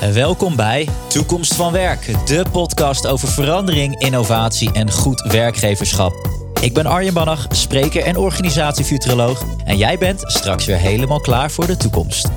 Welkom bij Toekomst van Werk, de podcast over verandering, innovatie en goed werkgeverschap. Ik ben Arjen Bannach, spreker en organisatiefuturoloog. En jij bent straks weer helemaal klaar voor de toekomst.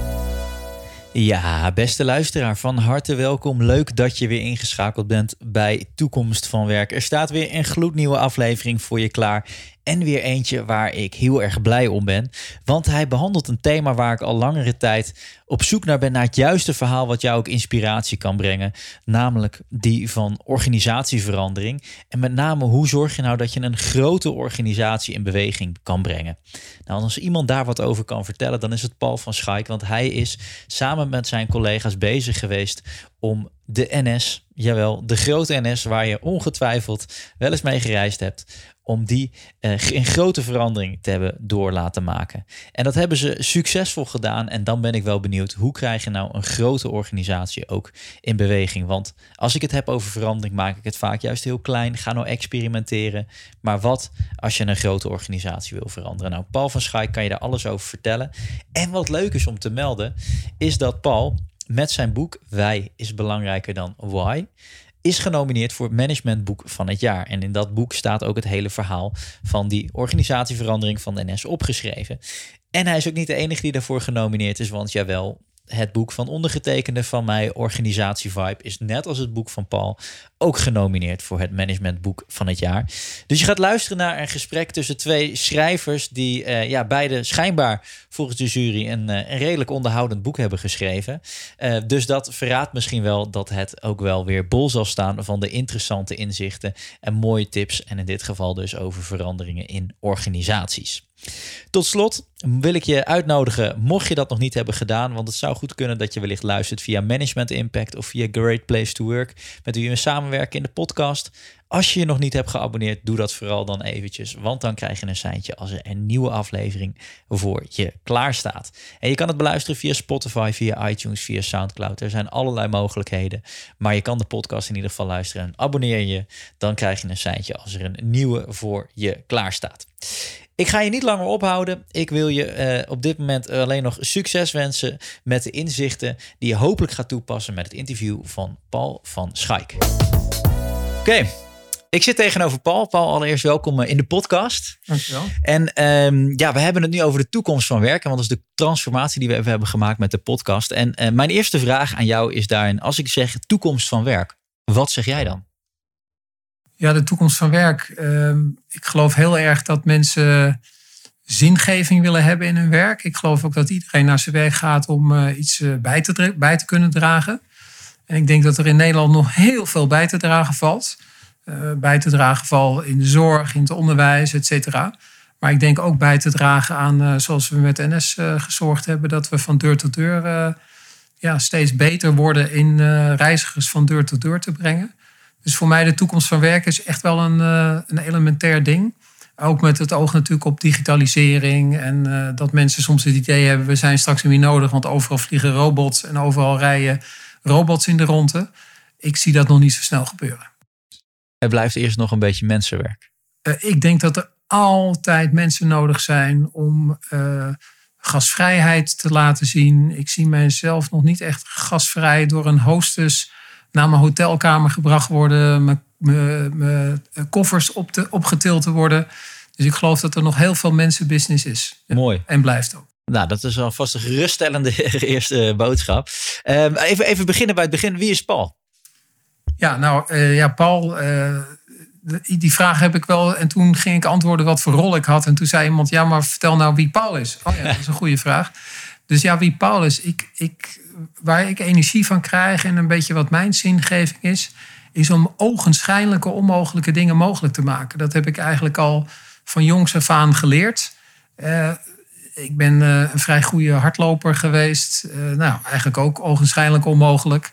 Ja, beste luisteraar, van harte welkom. Leuk dat je weer ingeschakeld bent bij Toekomst van Werk. Er staat weer een gloednieuwe aflevering voor je klaar. En weer eentje waar ik heel erg blij om ben. Want hij behandelt een thema waar ik al langere tijd op zoek naar ben. Naar het juiste verhaal wat jou ook inspiratie kan brengen. Namelijk die van organisatieverandering. En met name hoe zorg je nou dat je een grote organisatie in beweging kan brengen. Nou, als iemand daar wat over kan vertellen, dan is het Paul van Schaik. Want hij is samen met zijn collega's bezig geweest om de NS, jawel, de grote NS, waar je ongetwijfeld wel eens mee gereisd hebt, om die uh, grote verandering te hebben door laten maken. En dat hebben ze succesvol gedaan. En dan ben ik wel benieuwd, hoe krijg je nou een grote organisatie ook in beweging? Want als ik het heb over verandering, maak ik het vaak juist heel klein. Ga nou experimenteren. Maar wat als je een grote organisatie wil veranderen? Nou, Paul van Schaik kan je daar alles over vertellen. En wat leuk is om te melden, is dat Paul met zijn boek Wij is belangrijker dan Why is genomineerd voor het managementboek van het jaar. En in dat boek staat ook het hele verhaal van die organisatieverandering van de NS opgeschreven. En hij is ook niet de enige die daarvoor genomineerd is, want jawel, het boek van ondergetekende van mij, Organisatie Vibe, is net als het boek van Paul ook genomineerd voor het managementboek van het jaar. Dus je gaat luisteren naar een gesprek tussen twee schrijvers die uh, ja, beide schijnbaar volgens de jury een, uh, een redelijk onderhoudend boek hebben geschreven. Uh, dus dat verraadt misschien wel dat het ook wel weer bol zal staan van de interessante inzichten en mooie tips. En in dit geval dus over veranderingen in organisaties. Tot slot wil ik je uitnodigen, mocht je dat nog niet hebben gedaan, want het zou goed kunnen dat je wellicht luistert via Management Impact of via Great Place to Work, met wie we samenwerken in de podcast. Als je je nog niet hebt geabonneerd, doe dat vooral dan eventjes, want dan krijg je een seintje als er een nieuwe aflevering voor je klaar staat. En je kan het beluisteren via Spotify, via iTunes, via SoundCloud. Er zijn allerlei mogelijkheden, maar je kan de podcast in ieder geval luisteren. En abonneer je, dan krijg je een seintje als er een nieuwe voor je klaar staat. Ik ga je niet langer ophouden. Ik wil je uh, op dit moment alleen nog succes wensen met de inzichten die je hopelijk gaat toepassen met het interview van Paul van Schaik. Oké, okay. ik zit tegenover Paul. Paul, allereerst welkom in de podcast. Dankjewel. En um, ja, we hebben het nu over de toekomst van werken, want dat is de transformatie die we even hebben gemaakt met de podcast. En uh, mijn eerste vraag aan jou is daarin, als ik zeg toekomst van werk, wat zeg jij dan? Ja, de toekomst van werk. Uh, ik geloof heel erg dat mensen zingeving willen hebben in hun werk. Ik geloof ook dat iedereen naar zijn werk gaat om uh, iets uh, bij, te bij te kunnen dragen. En ik denk dat er in Nederland nog heel veel bij te dragen valt. Uh, bij te dragen valt in de zorg, in het onderwijs, et cetera. Maar ik denk ook bij te dragen aan, zoals we met NS gezorgd hebben, dat we van deur tot deur ja, steeds beter worden in reizigers van deur tot deur te brengen. Dus voor mij de toekomst van werk is echt wel een, uh, een elementair ding. Ook met het oog natuurlijk op digitalisering. En uh, dat mensen soms het idee hebben, we zijn straks niet meer nodig, want overal vliegen robots en overal rijden robots in de ronde. Ik zie dat nog niet zo snel gebeuren. Er blijft eerst nog een beetje mensenwerk. Uh, ik denk dat er altijd mensen nodig zijn om gasvrijheid te laten zien. Ik zie mijzelf nog niet echt gasvrij door een hostess naar mijn hotelkamer gebracht worden, mijn, mijn, mijn koffers op te, opgetild te worden. Dus ik geloof dat er nog heel veel mensenbusiness is. Mooi. En blijft ook. Nou, dat is alvast een geruststellende eerste boodschap. Um, even, even beginnen bij het begin. Wie is Paul? Ja, nou, uh, ja, Paul, uh, die vraag heb ik wel. En toen ging ik antwoorden wat voor rol ik had. En toen zei iemand, ja, maar vertel nou wie Paul is. Oh ja, dat is een goede vraag. Dus ja, wie Paul is. Ik, ik, waar ik energie van krijg en een beetje wat mijn zingeving is, is om ogenschijnlijke onmogelijke dingen mogelijk te maken. Dat heb ik eigenlijk al van jongs af aan geleerd. Uh, ik ben uh, een vrij goede hardloper geweest. Uh, nou, eigenlijk ook ogenschijnlijk onmogelijk.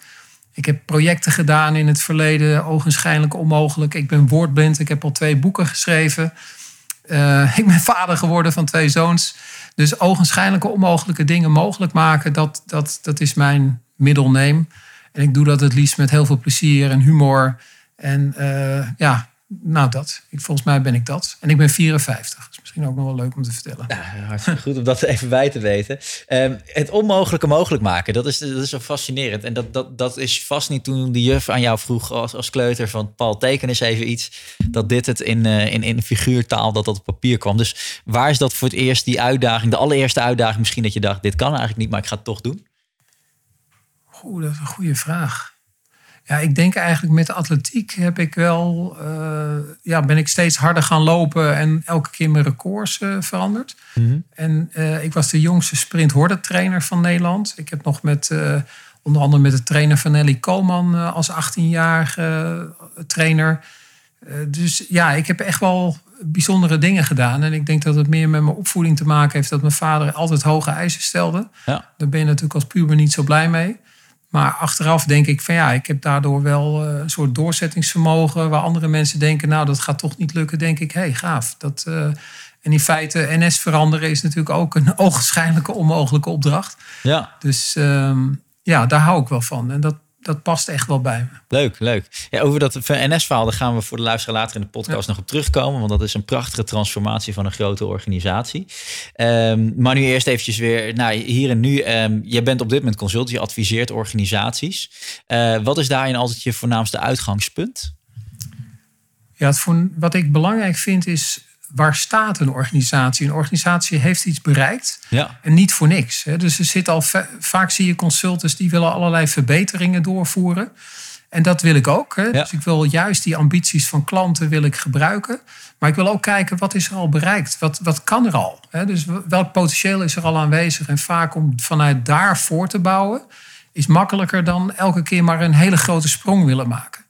Ik heb projecten gedaan in het verleden, ogenschijnlijk onmogelijk. Ik ben woordblind, ik heb al twee boeken geschreven. ik ben vader geworden van twee zoons. Dus ogenschijnlijke onmogelijke dingen mogelijk maken, dat, dat, dat is mijn middelneem. En ik doe dat het liefst met heel veel plezier en humor. En uh, ja, nou dat. Ik, volgens mij ben ik dat. En ik ben 54. Dat is misschien ook nog wel leuk om te vertellen. Ja, hartstikke goed om dat even bij te weten. Um, het onmogelijke mogelijk maken, dat is, dat is zo fascinerend. En dat, dat, dat is vast niet toen de juf aan jou vroeg als, als kleuter van... Paul, teken eens even iets. Dat dit het in, uh, in, in figuurtaal, dat dat op papier kwam. Dus waar is dat voor het eerst die uitdaging, de allereerste uitdaging misschien dat je dacht... dit kan eigenlijk niet, maar ik ga het toch doen? Oeh, dat is een goede vraag. Ja, ik denk eigenlijk met de atletiek heb ik wel, uh, ja, ben ik steeds harder gaan lopen en elke keer mijn records uh, veranderd. Mm -hmm. En uh, ik was de jongste sprint trainer van Nederland. Ik heb nog met, onder andere met de trainer van Nelly Koolman als 18-jarige trainer. dus ja, ik heb echt wel bijzondere dingen gedaan. En ik denk dat het meer met mijn opvoeding te maken heeft dat mijn vader altijd hoge eisen stelde. Ja. Daar ben je natuurlijk als puber niet zo blij mee. Maar achteraf denk ik van ja, ik heb daardoor wel eh, een soort doorzettingsvermogen. Waar andere mensen denken, nou dat gaat toch niet lukken. Denk ik, hé hey, gaaf. Dat, uh, en in feite NS veranderen is natuurlijk ook een ogenschijnlijke onmogelijke opdracht. Ja. Dus um, ja, daar hou ik wel van. En dat, dat past echt wel bij me. Leuk, leuk. Ja, over dat NS-verhaal, daar gaan we voor de luisteraar later in de podcast nog op terugkomen. Want dat is een prachtige transformatie van een grote organisatie. Um, maar nu eerst eventjes weer, nou, hier en nu. Um, je bent op dit moment consultant, je adviseert organisaties. Uh, wat is daarin altijd je voornaamste uitgangspunt? Ja, het voor, wat ik belangrijk vind is waar staat een organisatie? Een organisatie heeft iets bereikt ja. en niet voor niks. Dus er zit al vaak zie je consultants die willen allerlei verbeteringen doorvoeren. En dat wil ik ook. Hè. Dus ik wil juist die ambities van klanten wil ik gebruiken. Maar ik wil ook kijken wat is er al bereikt? Wat, wat kan er al? Hè? Dus welk potentieel is er al aanwezig? En vaak om vanuit daar voor te bouwen is makkelijker dan elke keer maar een hele grote sprong willen maken.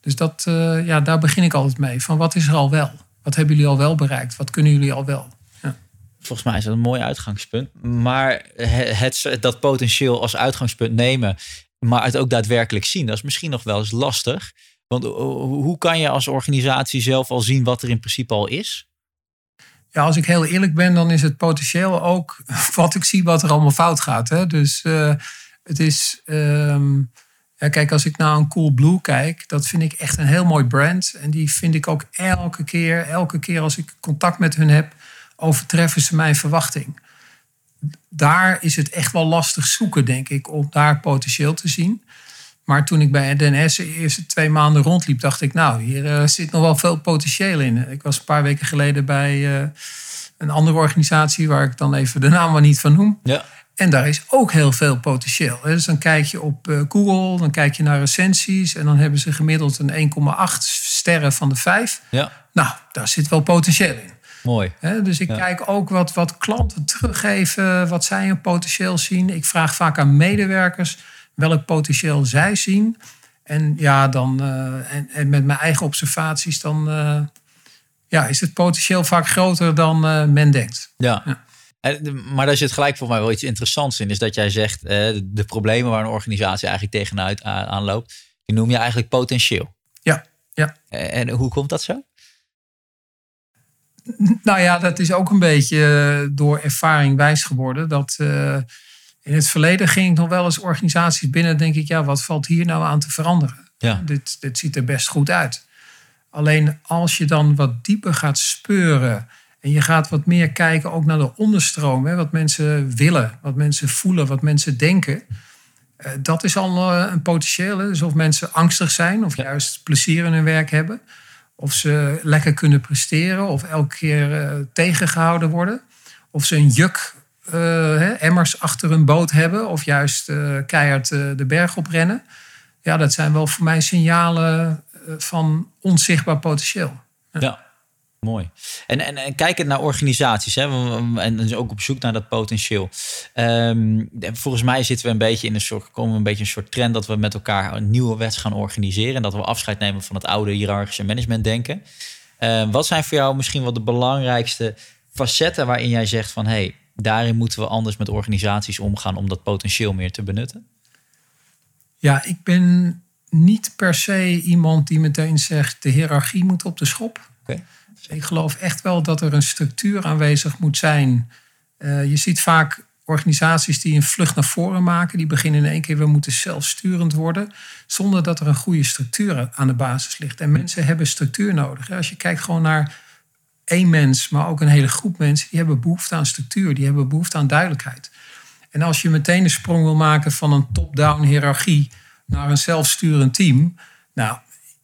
Dus dat, uh, ja, daar begin ik altijd mee. Van wat is er al wel? Wat hebben jullie al wel bereikt? Wat kunnen jullie al wel? Ja. Volgens mij is dat een mooi uitgangspunt. Maar het, dat potentieel als uitgangspunt nemen, maar het ook daadwerkelijk zien, dat is misschien nog wel eens lastig. Want hoe kan je als organisatie zelf al zien wat er in principe al is? Ja, als ik heel eerlijk ben, dan is het potentieel ook wat ik zie wat er allemaal fout gaat. Hè? Dus uh, het is. Um, ja, kijk, als ik naar een Cool Blue kijk, dat vind ik echt een heel mooi brand. En die vind ik ook elke keer, elke keer als ik contact met hun heb, overtreffen ze mijn verwachting. Daar is het echt wel lastig zoeken, denk ik, om daar potentieel te zien. Maar toen ik bij DNS de eerste twee maanden rondliep, dacht ik, nou, hier uh, zit nog wel veel potentieel in. Ik was een paar weken geleden bij uh, een andere organisatie, waar ik dan even de naam maar niet van noem. Ja. En daar is ook heel veel potentieel. Dus dan kijk je op eh, Google, dan kijk je naar recensies en dan hebben ze gemiddeld een 1,8 sterren van de 5. Ja. Nou, daar zit wel potentieel in. Mooi. Dus ik kijk ook wat, wat klanten teruggeven, wat zij een potentieel zien. Ik vraag vaak aan medewerkers welk potentieel zij zien. En ja, dan uh, en, en, met mijn eigen observaties, dan uh, ja, is het potentieel vaak groter dan uh, men denkt. Ja. ja. Maar daar zit gelijk voor mij wel iets interessants in. Is dat jij zegt, eh, de problemen waar een organisatie eigenlijk tegenuit aanloopt, die noem je eigenlijk potentieel. Ja, ja. En hoe komt dat zo? Nou ja, dat is ook een beetje eh, door ervaring wijs geworden. Dat uh, in het verleden ging ik nog wel eens organisaties binnen. Denk ik, ja, wat valt hier nou aan te veranderen? Ja. Dit, dit ziet er best goed uit. Alleen als je dan wat dieper gaat speuren en je gaat wat meer kijken ook naar de onderstroom. Hè, wat mensen willen, wat mensen voelen, wat mensen denken. Uh, dat is al uh, een potentieel. Dus of mensen angstig zijn of juist plezier in hun werk hebben. Of ze lekker kunnen presteren of elke keer uh, tegengehouden worden. Of ze een juk, hè, emmers achter hun boot hebben. Of juist keihard de berg oprennen. Ja, dat zijn wel voor mij signalen van onzichtbaar potentieel. ja. Mooi. En, en, en kijkend naar organisaties, hè, en dus ook op zoek naar dat potentieel. Um, volgens mij zitten we een beetje in een soort, komen we een beetje een soort trend dat we met elkaar een nieuwe wet gaan organiseren. En dat we afscheid nemen van het oude hiërarchische managementdenken. Uh, wat zijn voor jou misschien wel de belangrijkste facetten waarin jij zegt van hé, hey, daarin moeten we anders met organisaties omgaan om dat potentieel meer te benutten? Ja, ik ben niet per se iemand die meteen zegt de hiërarchie moet op de schop. Okay. Ik geloof echt wel dat er een structuur aanwezig moet zijn. Uh, je ziet vaak organisaties die een vlucht naar voren maken, die beginnen in één keer, we moeten zelfsturend worden, zonder dat er een goede structuur aan de basis ligt. En mensen hebben structuur nodig. Als je kijkt gewoon naar één mens, maar ook een hele groep mensen, die hebben behoefte aan structuur, die hebben behoefte aan duidelijkheid. En als je meteen de sprong wil maken van een top-down hiërarchie naar een zelfsturend team, nou,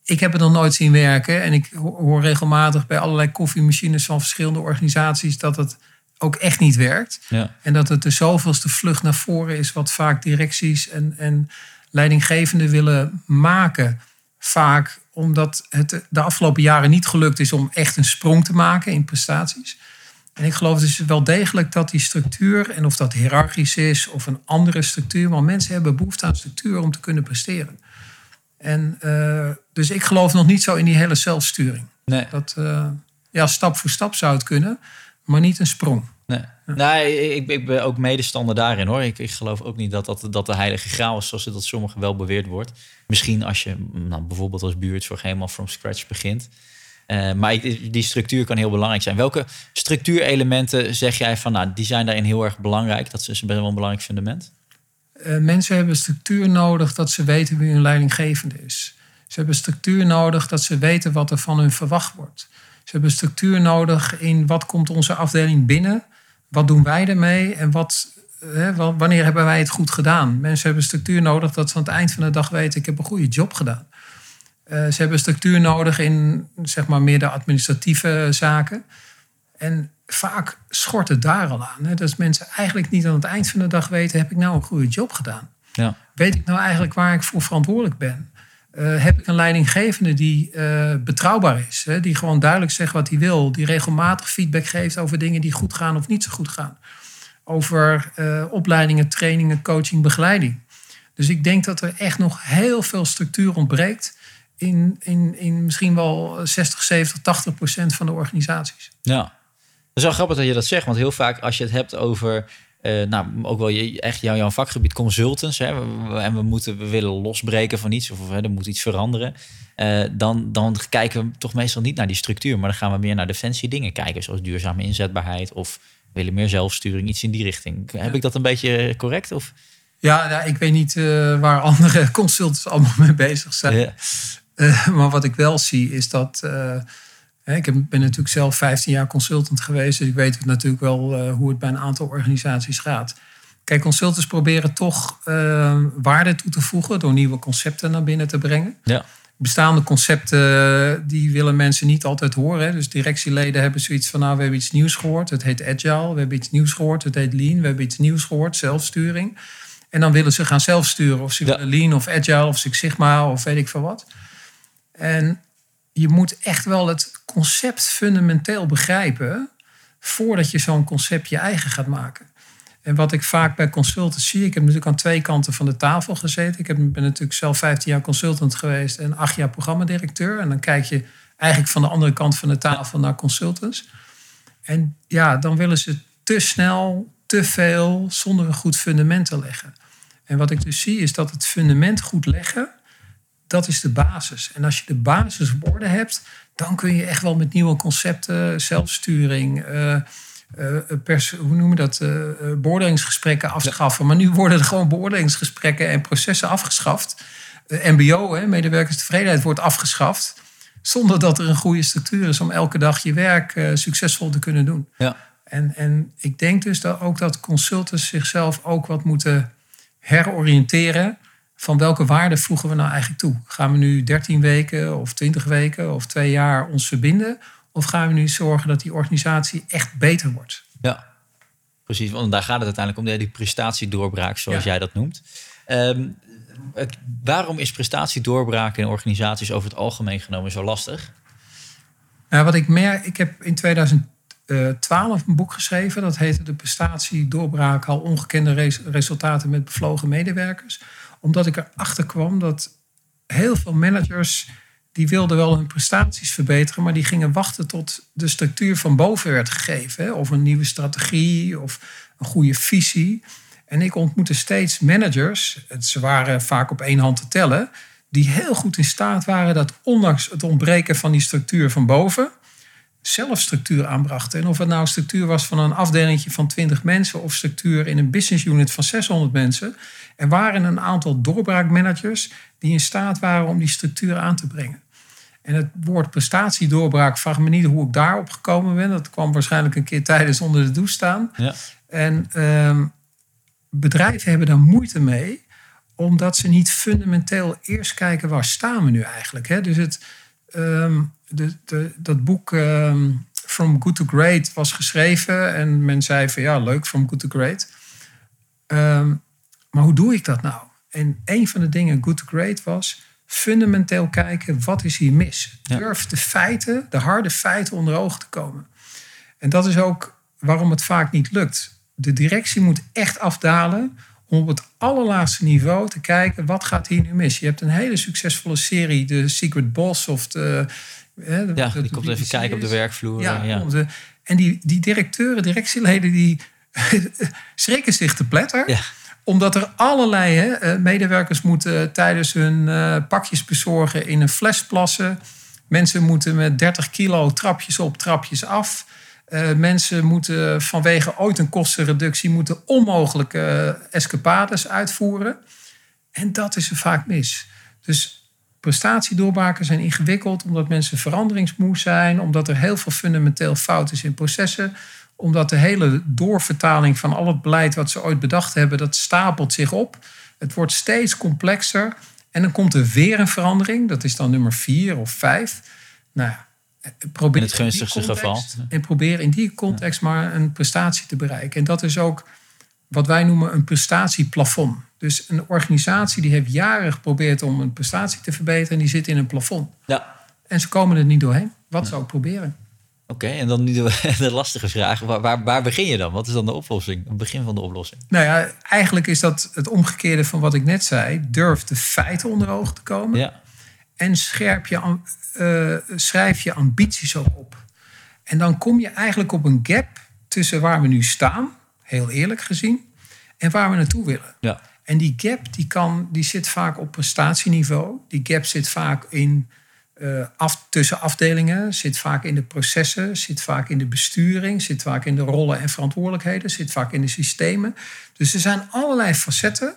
ik heb het nog nooit zien werken. En ik hoor regelmatig bij allerlei koffiemachines van verschillende organisaties dat het ook echt niet werkt. Ja. En dat het de zoveelste vlucht naar voren is, wat vaak directies en, en leidinggevenden willen maken. Vaak omdat het de afgelopen jaren niet gelukt is om echt een sprong te maken in prestaties. En ik geloof dus wel degelijk dat die structuur, en of dat hiërarchisch is of een andere structuur, maar mensen hebben behoefte aan structuur om te kunnen presteren. En uh, dus ik geloof nog niet zo in die hele zelfsturing. Nee. Dat, uh, ja, stap voor stap zou het kunnen, maar niet een sprong. Nee, nee ik, ik, ben ook medestander daarin hoor. Ik, ik geloof ook niet dat, dat dat de heilige graal is, zoals het dat sommigen wel beweerd wordt. Misschien als je nou, bijvoorbeeld als buurtzorg helemaal from scratch begint. Uh, maar die structuur kan heel belangrijk zijn. Welke structuurelementen zeg jij van, nou, die zijn daarin heel erg belangrijk? Dat is best wel een belangrijk fundament. Uh, mensen hebben structuur nodig dat ze weten wie hun leidinggevende is. Ze hebben structuur nodig dat ze weten wat er van hun verwacht wordt. Ze hebben structuur nodig in wat komt onze afdeling binnen, wat doen wij ermee en wat, hè, wanneer hebben wij het goed gedaan. Mensen hebben structuur nodig dat ze aan het eind van de dag weten ik heb een goede job gedaan. Uh, ze hebben structuur nodig in zeg maar, meer de administratieve zaken. En vaak schort het daar al aan. Hè? Dat mensen eigenlijk niet aan het eind van de dag weten: heb ik nou een goede job gedaan? Ja. Weet ik nou eigenlijk waar ik voor verantwoordelijk ben? Uh, heb ik een leidinggevende die uh, betrouwbaar is, hè? die gewoon duidelijk zegt wat hij wil, die regelmatig feedback geeft over dingen die goed gaan of niet zo goed gaan, over uh, opleidingen, trainingen, coaching, begeleiding. Dus ik denk dat er echt nog heel veel structuur ontbreekt in, in, in misschien wel 60, 70, 80 procent van de organisaties. Ja, is wel grappig dat je dat zegt, want heel vaak als je het hebt over uh, nou, ook wel je, echt jouw, jouw vakgebied consultants. Hè, en we, moeten, we willen losbreken van iets of hè, er moet iets veranderen. Uh, dan, dan kijken we toch meestal niet naar die structuur, maar dan gaan we meer naar defensie dingen kijken, zoals duurzame inzetbaarheid of willen meer zelfsturing, iets in die richting. Heb ik dat een beetje correct? Of? Ja, nou, ik weet niet uh, waar andere consultants allemaal mee bezig zijn. Ja. maar wat ik wel zie is dat ik ben natuurlijk zelf 15 jaar consultant geweest, dus ik weet natuurlijk wel eh, hoe het bij een aantal organisaties gaat. Kijk, consultants proberen toch uh, waarde toe te voegen door nieuwe concepten naar binnen te brengen. Ja. Bestaande concepten die willen mensen niet altijd horen. Dus directieleden hebben zoiets van, nou, we hebben iets nieuws gehoord. Het heet agile. We hebben iets nieuws gehoord. Het heet lean. We hebben iets nieuws gehoord. Zelfsturing. En dan willen ze gaan zelfsturen. Of ze willen lean of agile of Six Sigma of weet ik veel wat. En je moet echt wel het concept fundamenteel begrijpen voordat je zo'n concept je eigen gaat maken. En wat ik vaak bij consultants zie, ik heb natuurlijk aan twee kanten van de tafel gezeten. Ik ben natuurlijk zelf 15 jaar consultant geweest en acht jaar programmadirecteur. En dan kijk je eigenlijk van de andere kant van de tafel naar consultants. En ja, dan willen ze te snel, te veel, zonder een goed fundament te leggen. En wat ik dus zie is dat het fundament goed leggen, dat is de basis. En als je de basis op orde hebt, dan kun je echt wel met nieuwe concepten, zelfsturing, uh, pers, hoe noemen we dat, uh, beoordelingsgesprekken afschaffen. Maar nu worden er gewoon beoordelingsgesprekken en processen afgeschaft. MBO, hè, medewerkerstevredenheid, wordt afgeschaft. Zonder dat er een goede structuur is om elke dag je werk succesvol te kunnen doen. Ja. En, en ik denk dus dat ook dat consultants zichzelf ook wat moeten heroriënteren van welke waarde voegen we nou eigenlijk toe? Gaan we nu 13 weken of 20 weken of twee jaar ons verbinden? Of gaan we nu zorgen dat die organisatie echt beter wordt? Ja, precies. Want daar gaat het uiteindelijk om, die prestatiedoorbraak, zoals jij dat noemt. Um, waarom is prestatiedoorbraak in organisaties over het algemeen genomen zo lastig? Nou, wat ik merk, ik heb in 2012 een boek geschreven. Dat heette De prestatiedoorbraak, al ongekende resultaten met bevlogen medewerkers omdat ik erachter kwam dat heel veel managers die wilden wel hun prestaties verbeteren, maar die gingen wachten tot de structuur van boven werd gegeven. Of een nieuwe strategie of een goede visie. En ik ontmoette steeds managers, ze waren vaak op één hand te tellen, die heel goed in staat waren dat ondanks het ontbreken van die structuur van boven, zelf structuur aanbrachten. En of het nou structuur was van een afdeling van 20 mensen of structuur in een business unit van 600 mensen. Er waren een aantal doorbraakmanagers die in staat waren om die structuur aan te brengen. En het woord prestatiedoorbraak, vraag me niet hoe ik daarop gekomen ben. Dat kwam waarschijnlijk een keer tijdens onder de douche staan. Ja. En ehm, bedrijven hebben daar moeite mee, omdat ze niet fundamenteel eerst kijken waar staan we nu eigenlijk. Hè? Dus het, ehm, de, de, dat boek ehm, From Good to Great was geschreven en men zei van ja, leuk, From Good to Great. maar hoe doe ik dat nou? En een van de dingen Good to Great was fundamenteel kijken, wat is hier mis? Durf de feiten, de harde feiten onder ogen te komen. En dat is ook waarom het vaak niet lukt. De directie moet echt afdalen om op het allerlaatste niveau te kijken, wat gaat hier nu mis? Je hebt een hele succesvolle serie, de Secret Boss of de... Hè, ja, die komt even kijken op de werkvloer. Ja, ja. en die, die directeuren, directieleden, die schrikken zich te pletter. Ja omdat er allerlei hè, eh, medewerkers moeten tijdens hun uh, pakjes bezorgen in een fles plassen. Mensen moeten met 30 kilo trapjes op, trapjes af. Uh, mensen moeten vanwege ooit een kostenreductie moeten onmogelijke escapades uitvoeren. En dat is er vaak mis. Dus prestatiedoorbraken zijn ingewikkeld omdat mensen veranderingsmoe zijn, omdat er heel veel fundamenteel fout is in processen omdat de hele doorvertaling van al het beleid wat ze ooit bedacht hebben, dat stapelt zich op. Het wordt steeds complexer. En dan komt er weer een verandering. Dat is dan nummer vier of vijf. Nou, probeer in het gunstigste geval. En probeer in die context maar een prestatie te bereiken. En dat is ook wat wij noemen een prestatieplafond. Dus een organisatie die heeft jaren geprobeerd om een prestatie te verbeteren, en die zit in een plafond. Ja. En ze komen er niet doorheen. Wat ja. ze ook proberen. Oké, en dan nu de, de, lastige vraag. Waar, waar, waar, begin je dan? Wat is dan de oplossing? Het begin van de oplossing? Nou ja, eigenlijk is dat het omgekeerde van wat ik net zei. Durf de feiten onder ogen te komen. Ja. En scherp je, uh, schrijf je ambities ook op. En dan kom je eigenlijk op een gap tussen waar we nu staan, heel eerlijk gezien, en waar we naartoe willen. Ja. En die gap die kan, die zit vaak op prestatieniveau. Die gap zit vaak in uh, af, tussen afdelingen, zit vaak in de processen, zit vaak in de besturing, zit vaak in de rollen en verantwoordelijkheden, zit vaak in de systemen. Dus er zijn allerlei facetten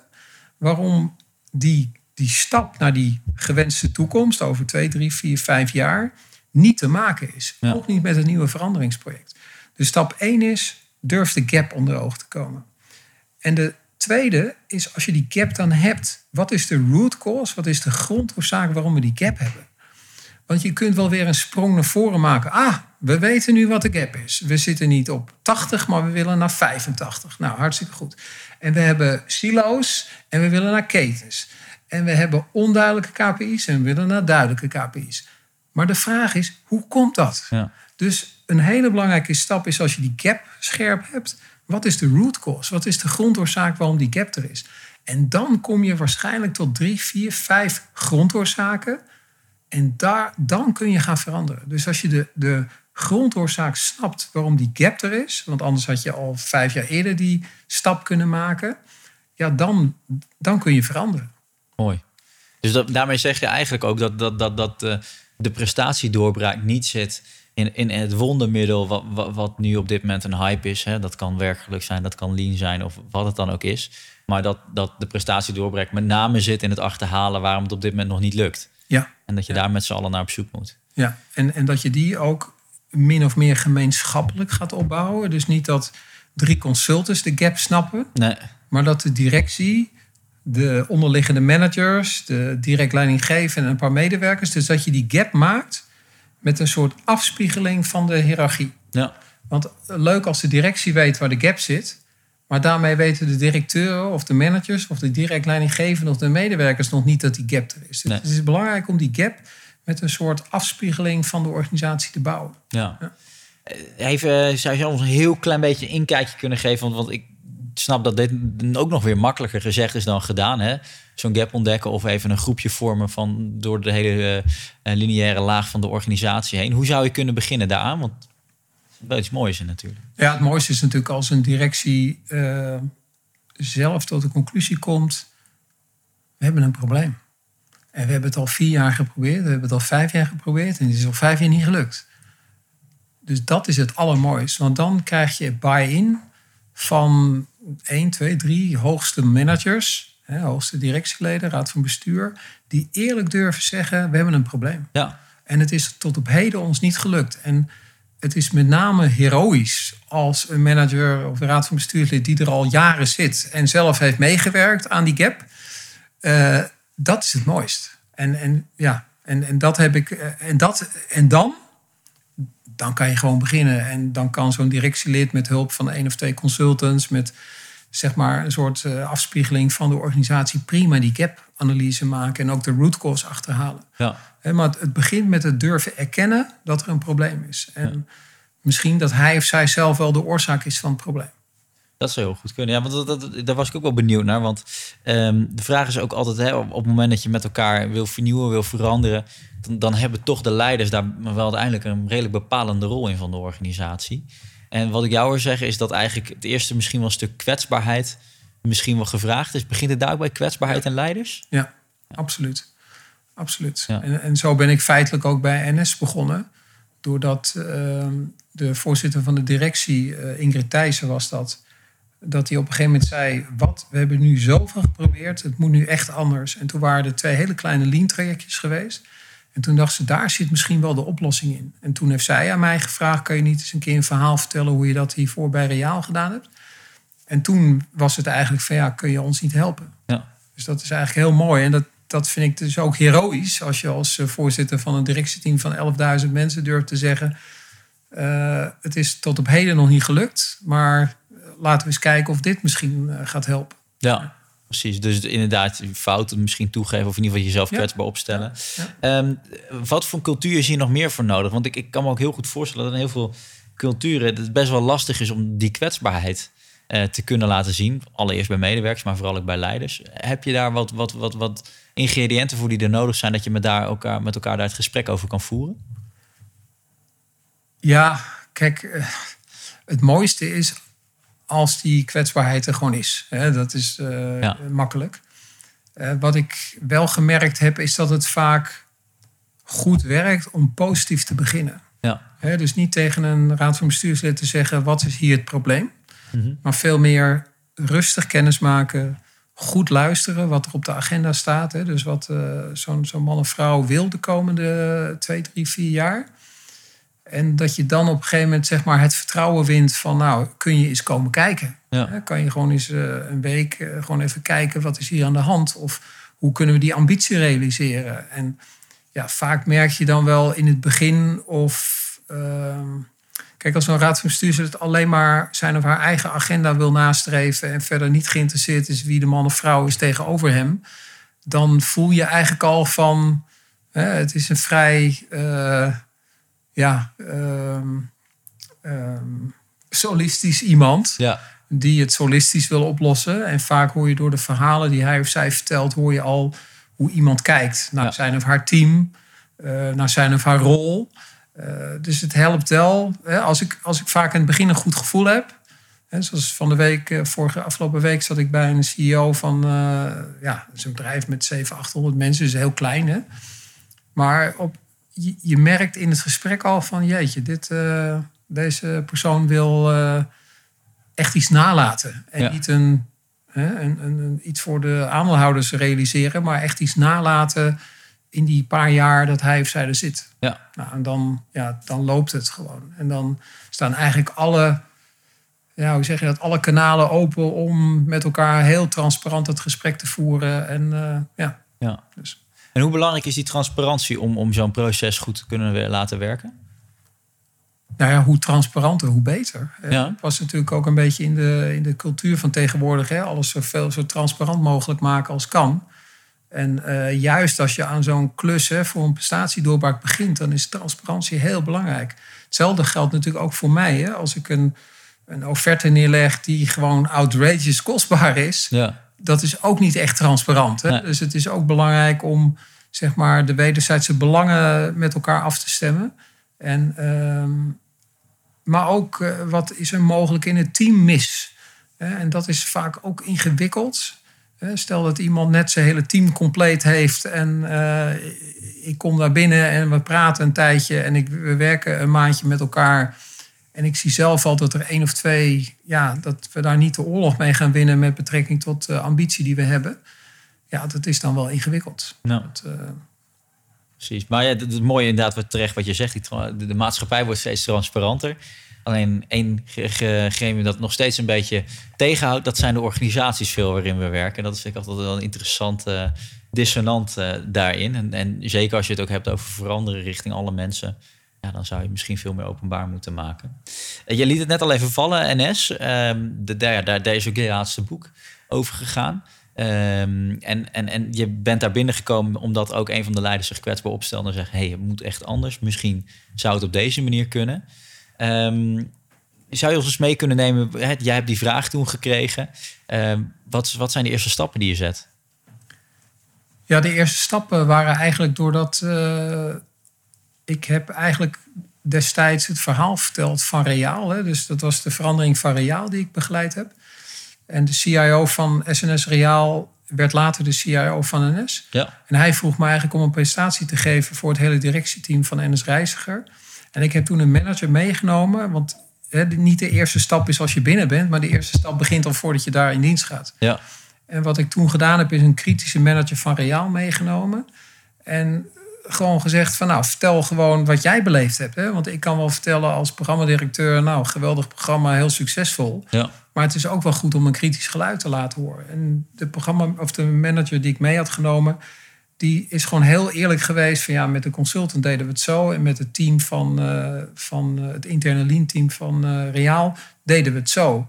waarom die, die stap naar die gewenste toekomst over twee, drie, vier, vijf jaar niet te maken is. Ook niet met het nieuwe veranderingsproject. Dus stap één is, durf de gap onder oog te komen. En de tweede is, als je die gap dan hebt, wat is de root cause? Wat is de grondoorzaak waarom we die gap hebben? Want je kunt wel weer een sprong naar voren maken. Ah, we weten nu wat de gap is. We zitten niet op 80, maar we willen naar 85. Nou, hartstikke goed. En we hebben silo's en we willen naar ketens. En we hebben onduidelijke KPI's en we willen naar duidelijke KPI's. Maar de vraag is, hoe komt dat? Ja. Dus een hele belangrijke stap is als je die gap scherp hebt. Wat is de root cause? Wat is de grondoorzaak waarom die gap er is? En dan kom je waarschijnlijk tot drie, vier, vijf grondoorzaken en daar, dan kun je gaan veranderen. Dus als je de, de grondoorzaak snapt waarom die gap er is, want anders had je al vijf jaar eerder die stap kunnen maken, ja, dan, dan kun je veranderen. Mooi. Dus dat, daarmee zeg je eigenlijk ook dat, dat, dat, dat uh, de prestatiedoorbraak niet zit in, in het wondermiddel wat, wat, wat, nu op dit moment een hype is. Hè? Dat kan werkgeluk zijn, dat kan lean zijn of wat het dan ook is. Maar dat, dat de prestatiedoorbraak met name zit in het achterhalen waarom het op dit moment nog niet lukt. Ja. En dat je daar met z'n allen naar op zoek moet. Ja, en, en dat je die ook min of meer gemeenschappelijk gaat opbouwen. Dus niet dat drie consultants de gap snappen, nee. maar dat de directie, de onderliggende managers, de direct leidinggevende en een paar medewerkers, dus dat je die gap maakt met een soort afspiegeling van de hiërarchie. Ja. Want leuk als de directie weet waar de gap zit, maar daarmee weten de directeuren of de managers of de direct leidinggevenden of de medewerkers nog niet dat die gap er is. Dus het is belangrijk om die gap met een soort afspiegeling van de organisatie te bouwen. Ja. ja. Eh, even, zou je ons een heel klein beetje een inkijkje kunnen geven? Want, want ik snap dat dit ook nog weer makkelijker gezegd is dan gedaan. Hè? Zo'n gap ontdekken of even een groepje vormen van door de hele uh, lineaire laag van de organisatie heen. Hoe zou je kunnen beginnen daaraan? Want wel iets moois in natuurlijk. Ja, het mooiste is natuurlijk als een directie uh, zelf tot de conclusie komt: we hebben een probleem. En we hebben het al vier jaar geprobeerd, we hebben het al vijf jaar geprobeerd en het is al vijf jaar niet gelukt. Dus dat is het allermooiste. Want dan krijg je buy-in van 1, 2, 3 hoogste managers, hè, hoogste directieleden, raad van bestuur, die eerlijk durven zeggen: we hebben een probleem. Ja. En het is tot op heden ons niet gelukt. En het is met name heroïs als een manager of een raad van bestuurslid die er al jaren zit en zelf heeft meegewerkt aan die gap. Uh, dat is het mooist. En, en ja, en, en dat heb ik. Uh, en, dat, en dan, dan kan je gewoon beginnen. En dan kan zo'n directielid met hulp van één of twee consultants, met zeg maar een soort uh, afspiegeling van de organisatie, prima die gap-analyse maken en ook de root cause achterhalen. Ja. maar het begint met het durven erkennen dat er een probleem is. En ja. misschien dat hij of zij zelf wel de oorzaak is van het probleem. Dat zou heel goed kunnen. Ja, want dat, dat, daar was ik ook wel benieuwd naar. Want um, de vraag is ook altijd: hè, op, op, het moment dat je met elkaar wil vernieuwen, wil veranderen, dan, dan hebben toch de leiders daar wel uiteindelijk een redelijk bepalende rol in van de organisatie. En wat ik jou wil zeggen is dat eigenlijk het eerste misschien wel een stuk kwetsbaarheid misschien wel gevraagd is. Begint het daar ook bij kwetsbaarheid en leiders? Ja, absoluut. Absoluut. Ja. En, en zo ben ik feitelijk ook bij NS begonnen. Doordat uh, de voorzitter van de directie, uh, Ingrid Thijssen was dat... dat hij op een gegeven moment zei... wat, we hebben nu zoveel geprobeerd, het moet nu echt anders. En toen waren er twee hele kleine lean-trajectjes geweest... En toen dacht ze, daar zit misschien wel de oplossing in. En toen heeft zij aan mij gevraagd, kan je niet eens een keer een verhaal vertellen hoe je dat hiervoor bij Reaal gedaan hebt? En toen was het eigenlijk van, ja, kun je ons niet helpen? Ja. Dus dat is eigenlijk heel mooi. En dat, dat vind ik dus ook heroïs, als je als voorzitter van een directieteam van 11.000 mensen durft te zeggen, uh, het is tot op heden nog niet gelukt, maar laten we eens kijken of dit misschien uh, gaat helpen. Ja. Precies, dus inderdaad fouten misschien toegeven of in ieder geval jezelf kwetsbaar opstellen. Ja. Um, wat voor cultuur is hier nog meer voor nodig? Want ik, ik kan me ook heel goed voorstellen dat in heel veel culturen het best wel lastig is om die kwetsbaarheid uh, te kunnen laten zien. Allereerst bij medewerkers, maar vooral ook bij leiders. Heb je daar wat, wat, wat, wat ingrediënten voor die er nodig zijn dat je met, daar elkaar, met elkaar daar het gesprek over kan voeren? Ja, kijk, uh, het mooiste is als die kwetsbaarheid er gewoon is. Hè, dat is uh, ja. makkelijk. Uh, wat ik wel gemerkt heb, is dat het vaak goed werkt om positief te beginnen. Ja. Hè, dus niet tegen een raad van bestuurslid te zeggen: wat is hier het probleem? Mm -hmm. Maar veel meer rustig kennis maken, goed luisteren wat er op de agenda staat. Hè, dus wat uh, zo'n zo man of vrouw wil de komende twee, drie, vier jaar. En dat je dan op een gegeven moment zeg maar, het vertrouwen wint van, nou, kun je eens komen kijken? Ja. Kan je gewoon eens uh, een week uh, gewoon even kijken, wat is hier aan de hand? Of hoe kunnen we die ambitie realiseren? En ja, vaak merk je dan wel in het begin of... Uh, kijk, als een raad van bestuur het alleen maar zijn of haar eigen agenda wil nastreven... en verder niet geïnteresseerd is wie de man of vrouw is tegenover hem... dan voel je eigenlijk al van, het is een vrij ja, um, um, solistisch iemand. Ja. Die het solistisch wil oplossen. En vaak hoor je door de verhalen die hij of zij vertelt, hoor je al hoe iemand kijkt naar ja. zijn of haar team, uh, naar zijn of haar rol. Uh, dus het helpt wel. Hè, als, ik, als ik vaak in het begin een goed gevoel heb. Hè, zoals van de week, uh, vorige afgelopen week zat ik bij een CEO van ja, een bedrijf met 700, 800 mensen, dus heel klein. Hè? Maar op, je, je, merkt in het gesprek al van jeetje, dit, uh, deze persoon wil uh, echt iets nalaten. En ja. niet een, een, een, een, iets voor de aandeelhouders realiseren, maar echt iets nalaten in die paar jaar dat hij of zij er zit. Ja. Nou, en dan, ja, dan loopt het gewoon. En dan staan eigenlijk alle, ja, hoe zeg je dat, alle kanalen open om met elkaar heel transparant het gesprek te voeren. En uh, ja. ja. Dus. En hoe belangrijk is die transparantie om, om zo'n proces goed te kunnen laten werken? Nou ja, hoe transparanter, hoe beter. Ja. Het was natuurlijk ook een beetje in de, in de cultuur van tegenwoordig. Hè? Alles zoveel zo transparant mogelijk maken als kan. En uh, juist als je aan zo'n klus hè, voor een prestatiedoorbraak begint, dan is transparantie heel belangrijk. Hetzelfde geldt natuurlijk ook voor mij. Hè? Als ik een, een offerte neerleg die gewoon outrageous kostbaar is, ja dat is ook niet echt transparant. Hè? Nee. Dus het is ook belangrijk om zeg maar, de wederzijdse belangen met elkaar af te stemmen. En, um, maar ook uh, wat is er mogelijk in het team mis? Hè? En dat is vaak ook ingewikkeld. Hè? Stel dat iemand net zijn hele team compleet heeft en uh, ik kom daar binnen en we praten een tijdje en ik, we werken een maandje met elkaar. En ik zie zelf al dat er één of twee, ja, dat we daar niet de oorlog mee gaan winnen met betrekking tot de ambitie die we hebben. Ja, dat is dan wel ingewikkeld. Nou. Dat, uh, Precies. Maar ja, het is mooi inderdaad wat terecht wat je zegt. Die, de, de maatschappij wordt steeds transparanter. Alleen één gremium dat nog steeds een beetje tegenhoudt, dat zijn de organisaties veel waarin we werken. Dat is ik altijd wel een interessante dissonant uh, daarin. En, en zeker als je het ook hebt over veranderen richting alle mensen. Ja, dan zou je misschien veel meer openbaar moeten maken. Uh, je liet het net al even vallen, NS. Um, de, daar, daar, is ook je laatste boek over gegaan. Um, en, en, en je bent daar binnengekomen omdat ook een van de leiders zich kwetsbaar opstelde en zegt: hé, hey, het moet echt anders. Misschien zou het op deze manier kunnen. Um, zou je ons eens mee kunnen nemen? Jij hebt die vraag toen gekregen. Wat, wat zijn de eerste stappen die je zet? Ja, de eerste stappen waren eigenlijk doordat uh, ik heb eigenlijk destijds het verhaal verteld van Reaal. Hè. Dus dat was de verandering van Reaal die ik begeleid heb. En de CIO van SNS Reaal werd later de CIO van NS. Ja. En hij vroeg me eigenlijk om een presentatie te geven voor het hele directieteam van NS Reiziger. En ik heb toen een manager meegenomen, want hè, niet de eerste stap is als je binnen bent, maar de eerste stap begint al voordat je daar in dienst gaat. Ja. En wat ik toen gedaan heb, is een kritische manager van Reaal meegenomen. En gewoon gezegd van nou, vertel gewoon wat jij beleefd hebt. Hè? Want ik kan wel vertellen als programmadirecteur, nou, geweldig programma, heel succesvol. Ja. Maar het is ook wel goed om een kritisch geluid te laten horen. En de programma of de manager die ik mee had genomen, die is gewoon heel eerlijk geweest van ja, met de consultant deden we het zo en met het team van, uh, van uh, het interne lean team van uh, Reaal deden we het zo.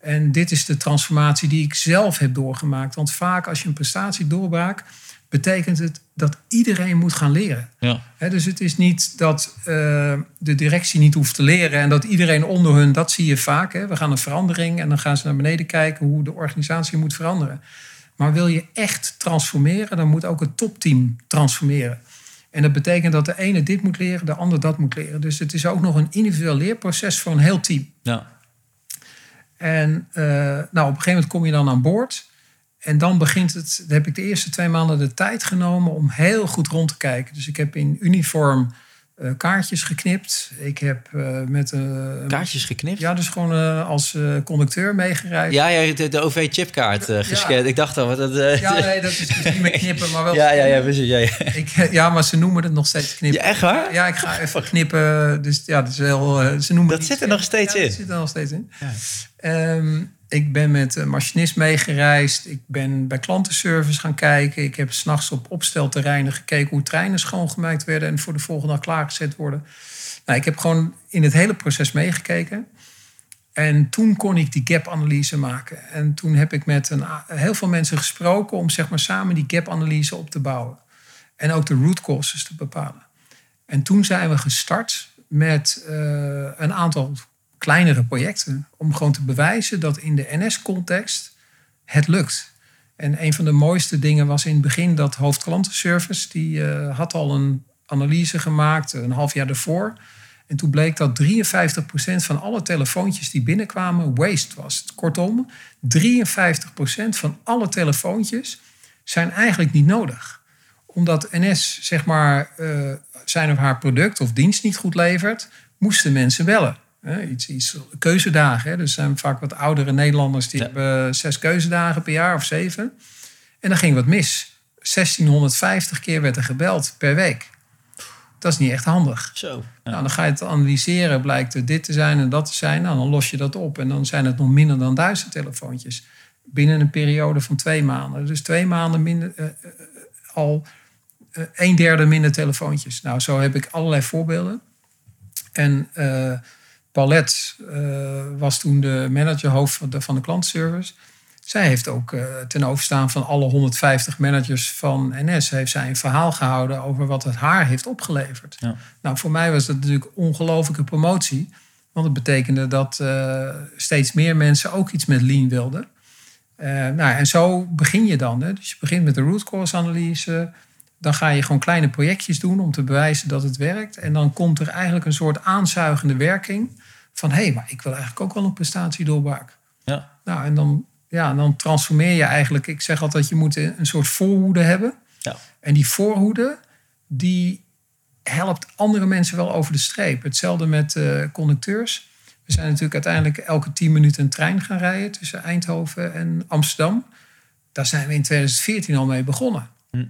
En dit is de transformatie die ik zelf heb doorgemaakt. Want vaak als je een prestatie doorbraakt, betekent het dat iedereen moet gaan leren. Ja. He, dus het is niet dat uh, de directie niet hoeft te leren en dat iedereen onder hun, dat zie je vaak. We gaan een verandering en dan gaan ze naar beneden kijken hoe de organisatie moet veranderen. Maar wil je echt transformeren, dan moet ook het topteam transformeren. En dat betekent dat de ene dit moet leren, de ander dat moet leren. Dus het is ook nog een individueel leerproces voor een heel team. Ja. En uh, nou, op een gegeven moment kom je dan aan boord. En dan begint het, dan heb ik de eerste twee maanden de tijd genomen om heel goed rond te kijken. Dus ik heb in uniform uh, kaartjes geknipt. Ik heb uh, met een. Uh, kaartjes geknipt? Ja, dus gewoon als conducteur meegereisd. Ja, ja de, de OV-chipkaart gescand. Ja. Ik dacht al, wat dat. ja, nee, dat is dus niet meer knippen, maar wel. Ja, ja, ja, precies. Ja, ja. Ik, ja, maar ze noemen het nog steeds knippen. Ja, echt waar? Ja, ik ga even knippen. Dus ja, dat is heel. ze noemen dat zit er nog steeds in. Dat zit er nog steeds in. Ja. Um, ik ben met een machinist meegereisd. Ik ben bij klantenservice gaan kijken. Ik heb s'nachts op opstelterreinen gekeken hoe treinen schoongemaakt werden en voor de volgende dag klaargezet worden. Nou, ik heb gewoon in het hele proces meegekeken. En toen kon ik die gap-analyse maken. En toen heb ik met een, heel veel mensen gesproken om zeg maar, samen die gap-analyse op te bouwen. En ook de root causes te bepalen. En toen zijn we gestart met uh, een aantal kleinere projecten. Om gewoon te bewijzen dat in de NS-context het lukt. En een van de mooiste dingen was in het begin dat hoofdklantenservice... die uh, had al een analyse gemaakt een half jaar ervoor. En toen bleek dat 53% van alle telefoontjes die binnenkwamen waste was. Kortom, 53% van alle telefoontjes zijn eigenlijk niet nodig. Omdat NS zeg maar, uh, zijn of haar product of dienst niet goed levert... moesten mensen bellen. Hè, iets, iets keuzedagen. Hè. Dus zijn vaak wat oudere Nederlanders die ja. hebben zes keuzedagen per jaar of zeven. En dan ging wat mis. 1650 keer werd er gebeld per week. Dat is niet echt handig. Zo. Ja. Nou, dan ga je het analyseren, blijkt er dit te zijn en dat te zijn. Nou, dan los je dat op en dan zijn het nog minder dan duizend telefoontjes. Binnen een periode van twee maanden. Dus twee maanden minder, uh, uh, al uh, een derde minder telefoontjes. Nou, zo heb ik allerlei voorbeelden. En Paulette uh, was toen de managerhoofd van de, van de klantservice. Zij heeft ook uh, ten overstaan van alle 150 managers van NS... heeft zij een verhaal gehouden over wat het haar heeft opgeleverd. Ja. Nou, voor mij was dat natuurlijk ongelofelijke promotie. Want het betekende dat uh, steeds meer mensen ook iets met lean wilden. nou, en zo begin je dan. Hè. Dus je begint met de root cause analyse... Dan ga je gewoon kleine projectjes doen om te bewijzen dat het werkt. En dan komt er eigenlijk een soort aanzuigende werking van hé, hey, maar ik wil eigenlijk ook wel een prestatie doorbraken. Ja. Nou, en dan, ja, dan transformeer je eigenlijk. Ik zeg altijd, je moet een soort voorhoede hebben. Ja. En die voorhoede, die helpt andere mensen wel over de streep. Hetzelfde met uh, conducteurs. We zijn natuurlijk uiteindelijk elke tien minuten een trein gaan rijden tussen Eindhoven en Amsterdam. Daar zijn we in 2014 al mee begonnen. Hm.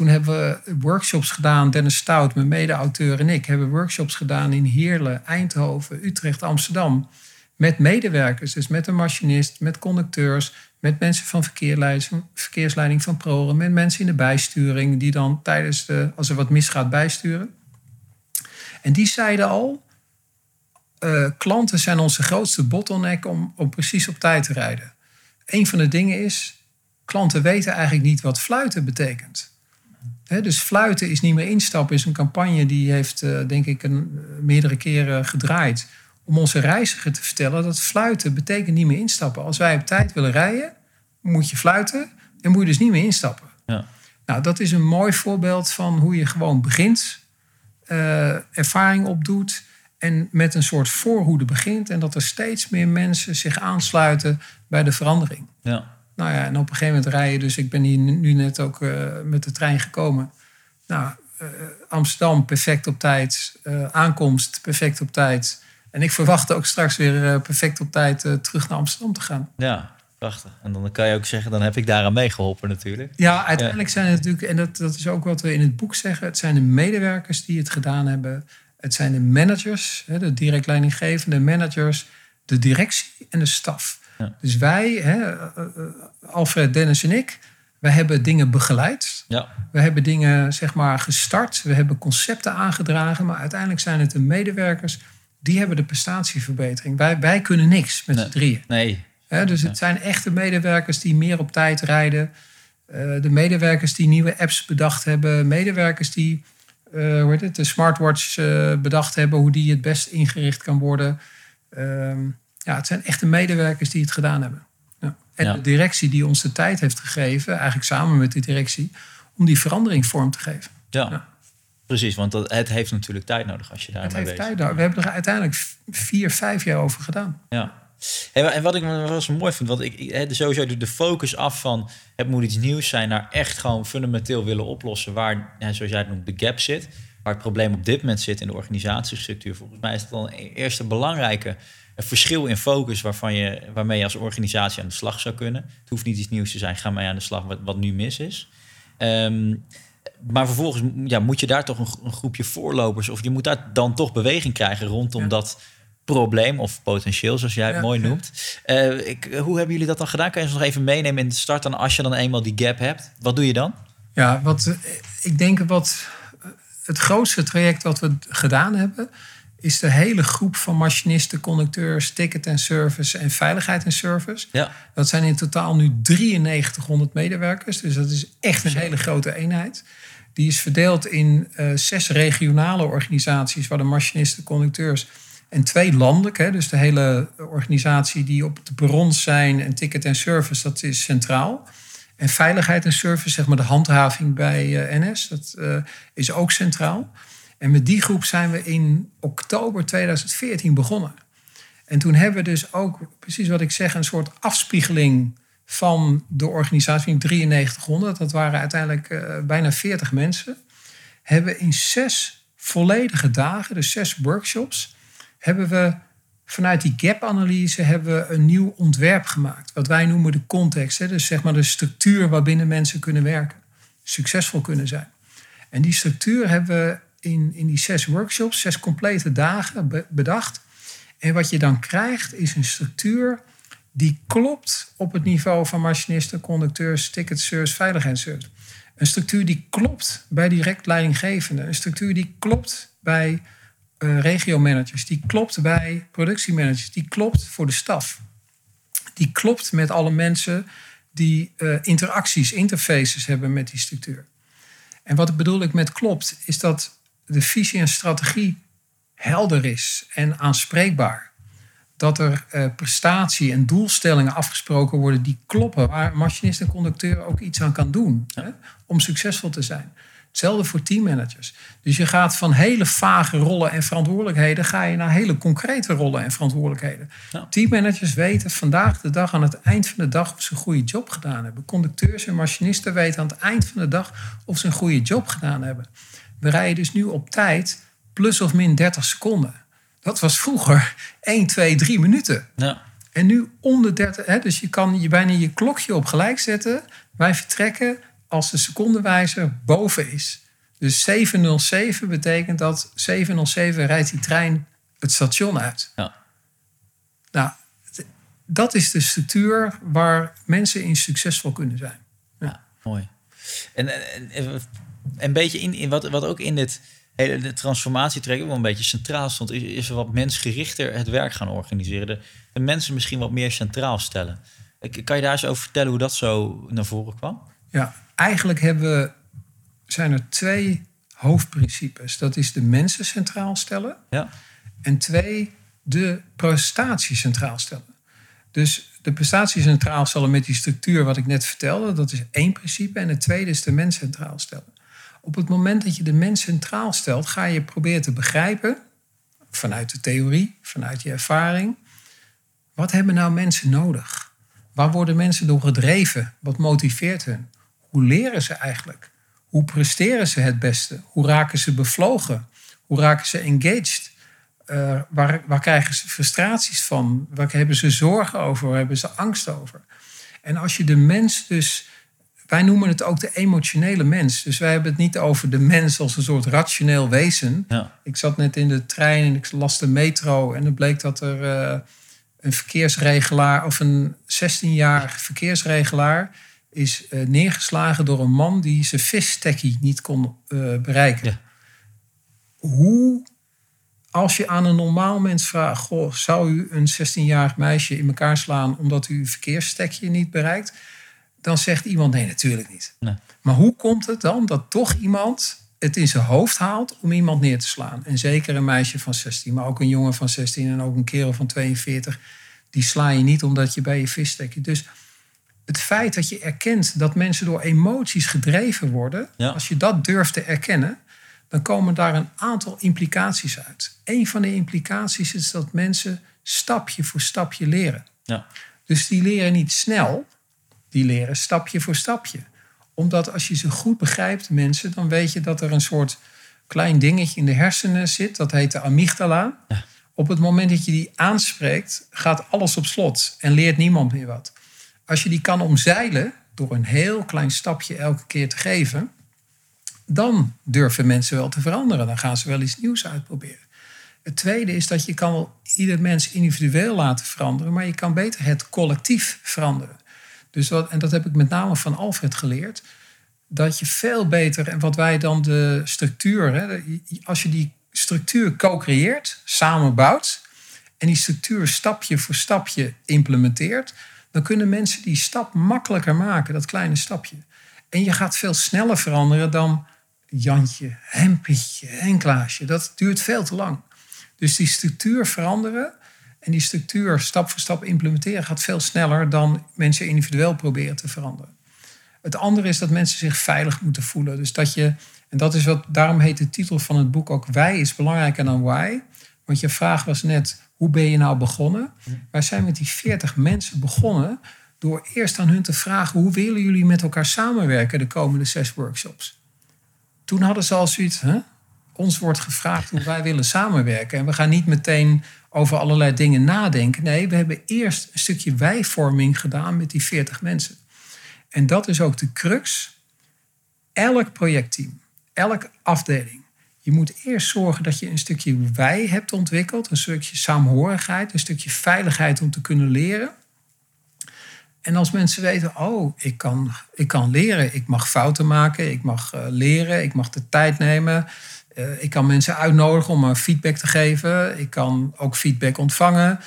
Toen hebben we workshops gedaan. Dennis Stout, mijn mede-auteur en ik hebben workshops gedaan in Heerlen, Eindhoven, Utrecht, Amsterdam. Met medewerkers, dus met een machinist, met conducteurs, met mensen van verkeersleiding van ProRem, met mensen in de bijsturing die dan tijdens de, als er wat misgaat, bijsturen. En die zeiden al, uh, klanten zijn onze grootste bottleneck om, om precies op tijd te rijden. Een van de dingen is, klanten weten eigenlijk niet wat fluiten betekent. Dus fluiten is niet meer instappen, is een campagne die heeft, uh, denk ik, een, meerdere keren gedraaid om onze reiziger te vertellen dat fluiten betekent niet meer instappen. Als wij op tijd willen rijden, moet je fluiten en moet je dus niet meer instappen. Ja. Nou, dat is een mooi voorbeeld van hoe je gewoon begint, uh, ervaring opdoet en met een soort voorhoede begint en dat er steeds meer mensen zich aansluiten bij de verandering. Ja. Nou ja, en op een gegeven moment rijden, dus ik ben hier nu net ook uh, met de trein gekomen. Nou, uh, Amsterdam perfect op tijd, aankomst perfect op tijd. En ik verwacht ook straks weer eh, perfect op tijd terug naar Amsterdam te gaan. Ja, prachtig. En dan kan je ook zeggen, dan heb ik daaraan meegeholpen natuurlijk. Ja, uiteindelijk zijn het natuurlijk, en dat, dat is ook wat we in het boek zeggen, het zijn de medewerkers die het gedaan hebben. Het zijn de managers, de direct leidinggevende managers, de directie en de staf. Ja. Dus wij, hè, eh, Alfred, Dennis en ik, wij hebben dingen begeleid. Ja. We hebben dingen zeg maar gestart. We hebben concepten aangedragen. Maar uiteindelijk zijn het de medewerkers die hebben de prestatieverbetering. Wij, wij kunnen niks met nee. z'n drieën. Nee. dus het zijn echte medewerkers die meer op tijd rijden. Uh, de medewerkers die nieuwe apps bedacht hebben. Medewerkers die uh, hoe heet het, de smartwatch uh, bedacht hebben. Hoe die het best ingericht kan worden. Ehm, ja, het zijn echte medewerkers die het gedaan hebben. Ja. En de directie die ons de tijd heeft gegeven. Eigenlijk samen met de directie. Om die verandering vorm te geven. ja. Precies, want dat, het heeft natuurlijk tijd nodig als je daarmee bezig bent. We hebben er uiteindelijk vier, vijf jaar over gedaan. Ja. En wat ik wel zo mooi vind, want ik, sowieso de focus af van het moet iets nieuws zijn naar echt gewoon fundamenteel willen oplossen waar, zoals jij het noemt, de gap zit. Waar het probleem op dit moment zit in de organisatiestructuur. Volgens mij is het dan een eerste belangrijke verschil in focus waarvan je, waarmee je als organisatie aan de slag zou kunnen. Het hoeft niet iets nieuws te zijn, ga mee aan de slag wat, wat nu mis is. Um, maar vervolgens ja, moet je daar toch een, een, groepje voorlopers... of je moet daar dan toch beweging krijgen rondom dat probleem of potentieel, zoals jij het mooi noemt. Uh, ik, hoe hebben jullie dat dan gedaan? Kan je ons nog even meenemen in de start dan als je dan eenmaal die gap hebt? Wat doe je dan? Ja, wat, eh, ik denk wat het grootste traject wat we gedaan hebben is de hele groep van machinisten, conducteurs, ticket en service en veiligheid en service. Ja. Dat zijn in totaal nu 9300 medewerkers. Dus dat is echt een hele grote eenheid. Die is verdeeld in uh, zes regionale organisaties, waar de machinisten, conducteurs en twee landelijke. Dus de hele organisatie die op de perrons zijn en ticket en service, dat is centraal. En veiligheid en service, zeg maar de handhaving bij uh, eh, NS, dat uh, is ook centraal. En met die groep zijn we in oktober 2014 begonnen. En toen hebben we dus ook, precies wat ik zeg, een soort afspiegeling van de organisatie in 9300. Dat waren uiteindelijk uh, bijna 40 mensen. Hebben in zes volledige dagen, dus zes workshops, hebben we vanuit die gap-analyse hebben we een nieuw ontwerp gemaakt. Wat wij noemen de context. Hè? Dus zeg maar de structuur waarbinnen mensen kunnen werken. Succesvol kunnen zijn. En die structuur hebben we in, in die zes workshops, zes complete dagen bedacht. En wat je dan krijgt is een structuur die klopt op het niveau van machinisten, conducteurs, ticketseurs, veiligheidsservice. Een structuur die klopt bij direct leidinggevenden. Een structuur die klopt bij uh, regiomanagers. Die klopt bij productiemanagers. Die klopt voor de staf. Die klopt met alle mensen die uh, interacties, interfaces hebben met die structuur. En wat bedoel ik met klopt, is dat de visie en strategie helder is en aanspreekbaar. dat er uh, prestatie en doelstellingen afgesproken worden die kloppen, waar machinist en conducteur ook iets aan kan doen hè, om succesvol te zijn. Hetzelfde voor teammanagers. Dus je gaat van hele vage rollen en verantwoordelijkheden ga je naar hele concrete rollen en verantwoordelijkheden. Ja. Teammanagers weten vandaag de dag aan het eind van de dag of ze een goede job gedaan hebben. Conducteurs en machinisten weten aan het eind van de dag of ze een goede job gedaan hebben. We rijden dus nu op tijd plus of min 30 seconden. Dat was vroeger 1, 2, 3 minuten. Ja. En nu onder 30, hè, dus je kan je bijna je klokje op gelijk zetten. Wij vertrekken als de secondenwijzer boven is. Dus 707 betekent dat 707 rijdt die trein het station uit. Ja. Nou, dat is de structuur waar mensen in succesvol kunnen zijn. Ja, mooi. En, en, een beetje in, in wat, wat ook in dit hele de transformatietraject wel een beetje centraal stond, is, is wat mensgerichter het werk gaan organiseren. De, de mensen misschien wat meer centraal stellen. Kan je daar eens over vertellen hoe dat zo naar voren kwam? Ja, eigenlijk hebben zijn er twee hoofdprincipes. Dat is de mensen centraal stellen. Ja. En twee, de prestatie centraal stellen. Dus de prestatie centraal stellen met die structuur wat ik net vertelde, dat is één principe. En het tweede is de mens centraal stellen. Op het moment dat je de mens centraal stelt, ga je proberen te begrijpen, vanuit de theorie, vanuit je ervaring, wat hebben nou mensen nodig? Waar worden mensen door gedreven? Wat motiveert hen? Hoe leren ze eigenlijk? Hoe presteren ze het beste? Hoe raken ze bevlogen? Hoe raken ze engaged? Uh, waar, waar krijgen ze frustraties van? Waar hebben ze zorgen over? Waar hebben ze angst over? En als je de mens dus. Wij noemen het ook de emotionele mens. Dus wij hebben het niet over de mens als een soort rationeel wezen. Ja. Ik zat net in de trein en ik las de metro. En het bleek dat er uh, een verkeersregelaar of een 16-jarig verkeersregelaar is uh, neergeslagen door een man die zijn visstekkie niet kon uh, bereiken. Ja. Hoe, als je aan een normaal mens vraagt, goh, zou u een 16-jarig meisje in elkaar slaan omdat u uw verkeersstekje niet bereikt? Dan zegt iemand nee, natuurlijk niet. Nee. Maar hoe komt het dan dat toch iemand het in zijn hoofd haalt om iemand neer te slaan? En zeker een meisje van 16, maar ook een jongen van 16 en ook een kerel van 42. Die sla je niet omdat je bij je visstekje. Dus het feit dat je erkent dat mensen door emoties gedreven worden, als je dat durft te erkennen, dan komen daar een aantal implicaties uit. Een van de implicaties is dat mensen stapje voor stapje leren. Ja. Dus die leren niet snel, die leren stapje voor stapje. Omdat als je ze goed begrijpt, mensen, dan weet je dat er een soort klein dingetje in de hersenen zit, dat heet de amygdala. Ja. Op het moment dat je die aanspreekt, gaat alles op slot en leert niemand meer wat. Als je die kan omzeilen door een heel klein stapje elke keer te geven, dan durven mensen wel te veranderen. Dan gaan ze wel iets nieuws uitproberen. Het tweede is dat je kan wel ieder mens individueel laten veranderen, maar je kan beter het collectief veranderen. Dus wat, en dat heb ik met name van Alfred geleerd, dat je veel beter, en wat wij dan de structuur, hè, als je die structuur co-creëert, samenbouwt, en die structuur stapje voor stapje implementeert, dan kunnen mensen die stap makkelijker maken, dat kleine stapje. En je gaat veel sneller veranderen dan Jantje, Hempietje en Klaasje. Dat duurt veel te lang. Dus die structuur veranderen en die structuur stap voor stap implementeren gaat veel sneller dan mensen individueel proberen te veranderen. Het andere is dat mensen zich veilig moeten voelen. Dus dat je, en dat is wat, daarom heet de titel van het boek ook Wij is belangrijker dan Why. Want je vraag was net, hoe ben je nou begonnen? Wij zijn met die 40 mensen begonnen door eerst aan hun te vragen: hoe willen jullie met elkaar samenwerken de komende zes workshops? Toen hadden ze al zoiets, hè? ons wordt gevraagd hoe wij willen samenwerken. En we gaan niet meteen over allerlei dingen nadenken. Nee, we hebben eerst een stukje wijvorming gedaan met die 40 mensen. En dat is ook de crux. Elk projectteam, elke afdeling je moet eerst zorgen dat je een stukje wij hebt ontwikkeld, een stukje saamhorigheid, een stukje veiligheid om te kunnen leren. En als mensen weten, oh, ik kan, ik kan leren, ik mag fouten maken, ik mag uh, leren, ik mag de tijd nemen, uh, ik kan mensen uitnodigen om een feedback te geven, ik kan ook feedback ontvangen.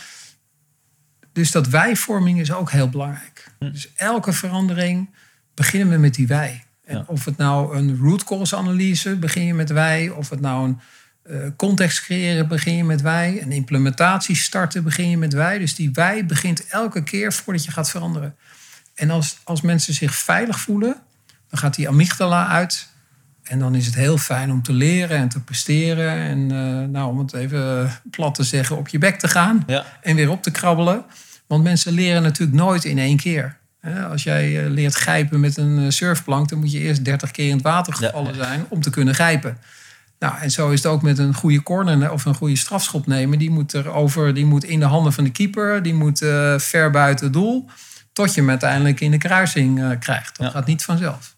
Dus dat wijvorming is ook heel belangrijk. Hm. Dus elke verandering beginnen we met die wij. En of het nou een root cause analyse, begin je met wij, of het nou een Uh, context creëren begin je met wij. Een implementatie starten begin je met wij. Dus die wij begint elke keer voordat je gaat veranderen. En als, als mensen zich veilig voelen, dan gaat die amygdala uit. En dan is het heel fijn om te leren en te presteren. En uh, nou, om het even plat te zeggen, op je bek te gaan. Ja. En weer op te krabbelen. Want mensen leren natuurlijk nooit in één keer. Als jij leert grijpen met een surfplank, dan moet je eerst 30 keer in het water gevallen zijn om te kunnen grijpen. Nou, en zo is het ook met een goede corner of een goede strafschop nemen. Die moet, er over, die moet in de handen van de keeper, die moet uh, ver buiten het doel. Tot je hem uiteindelijk in de kruising uh, krijgt. Dat gaat niet vanzelf.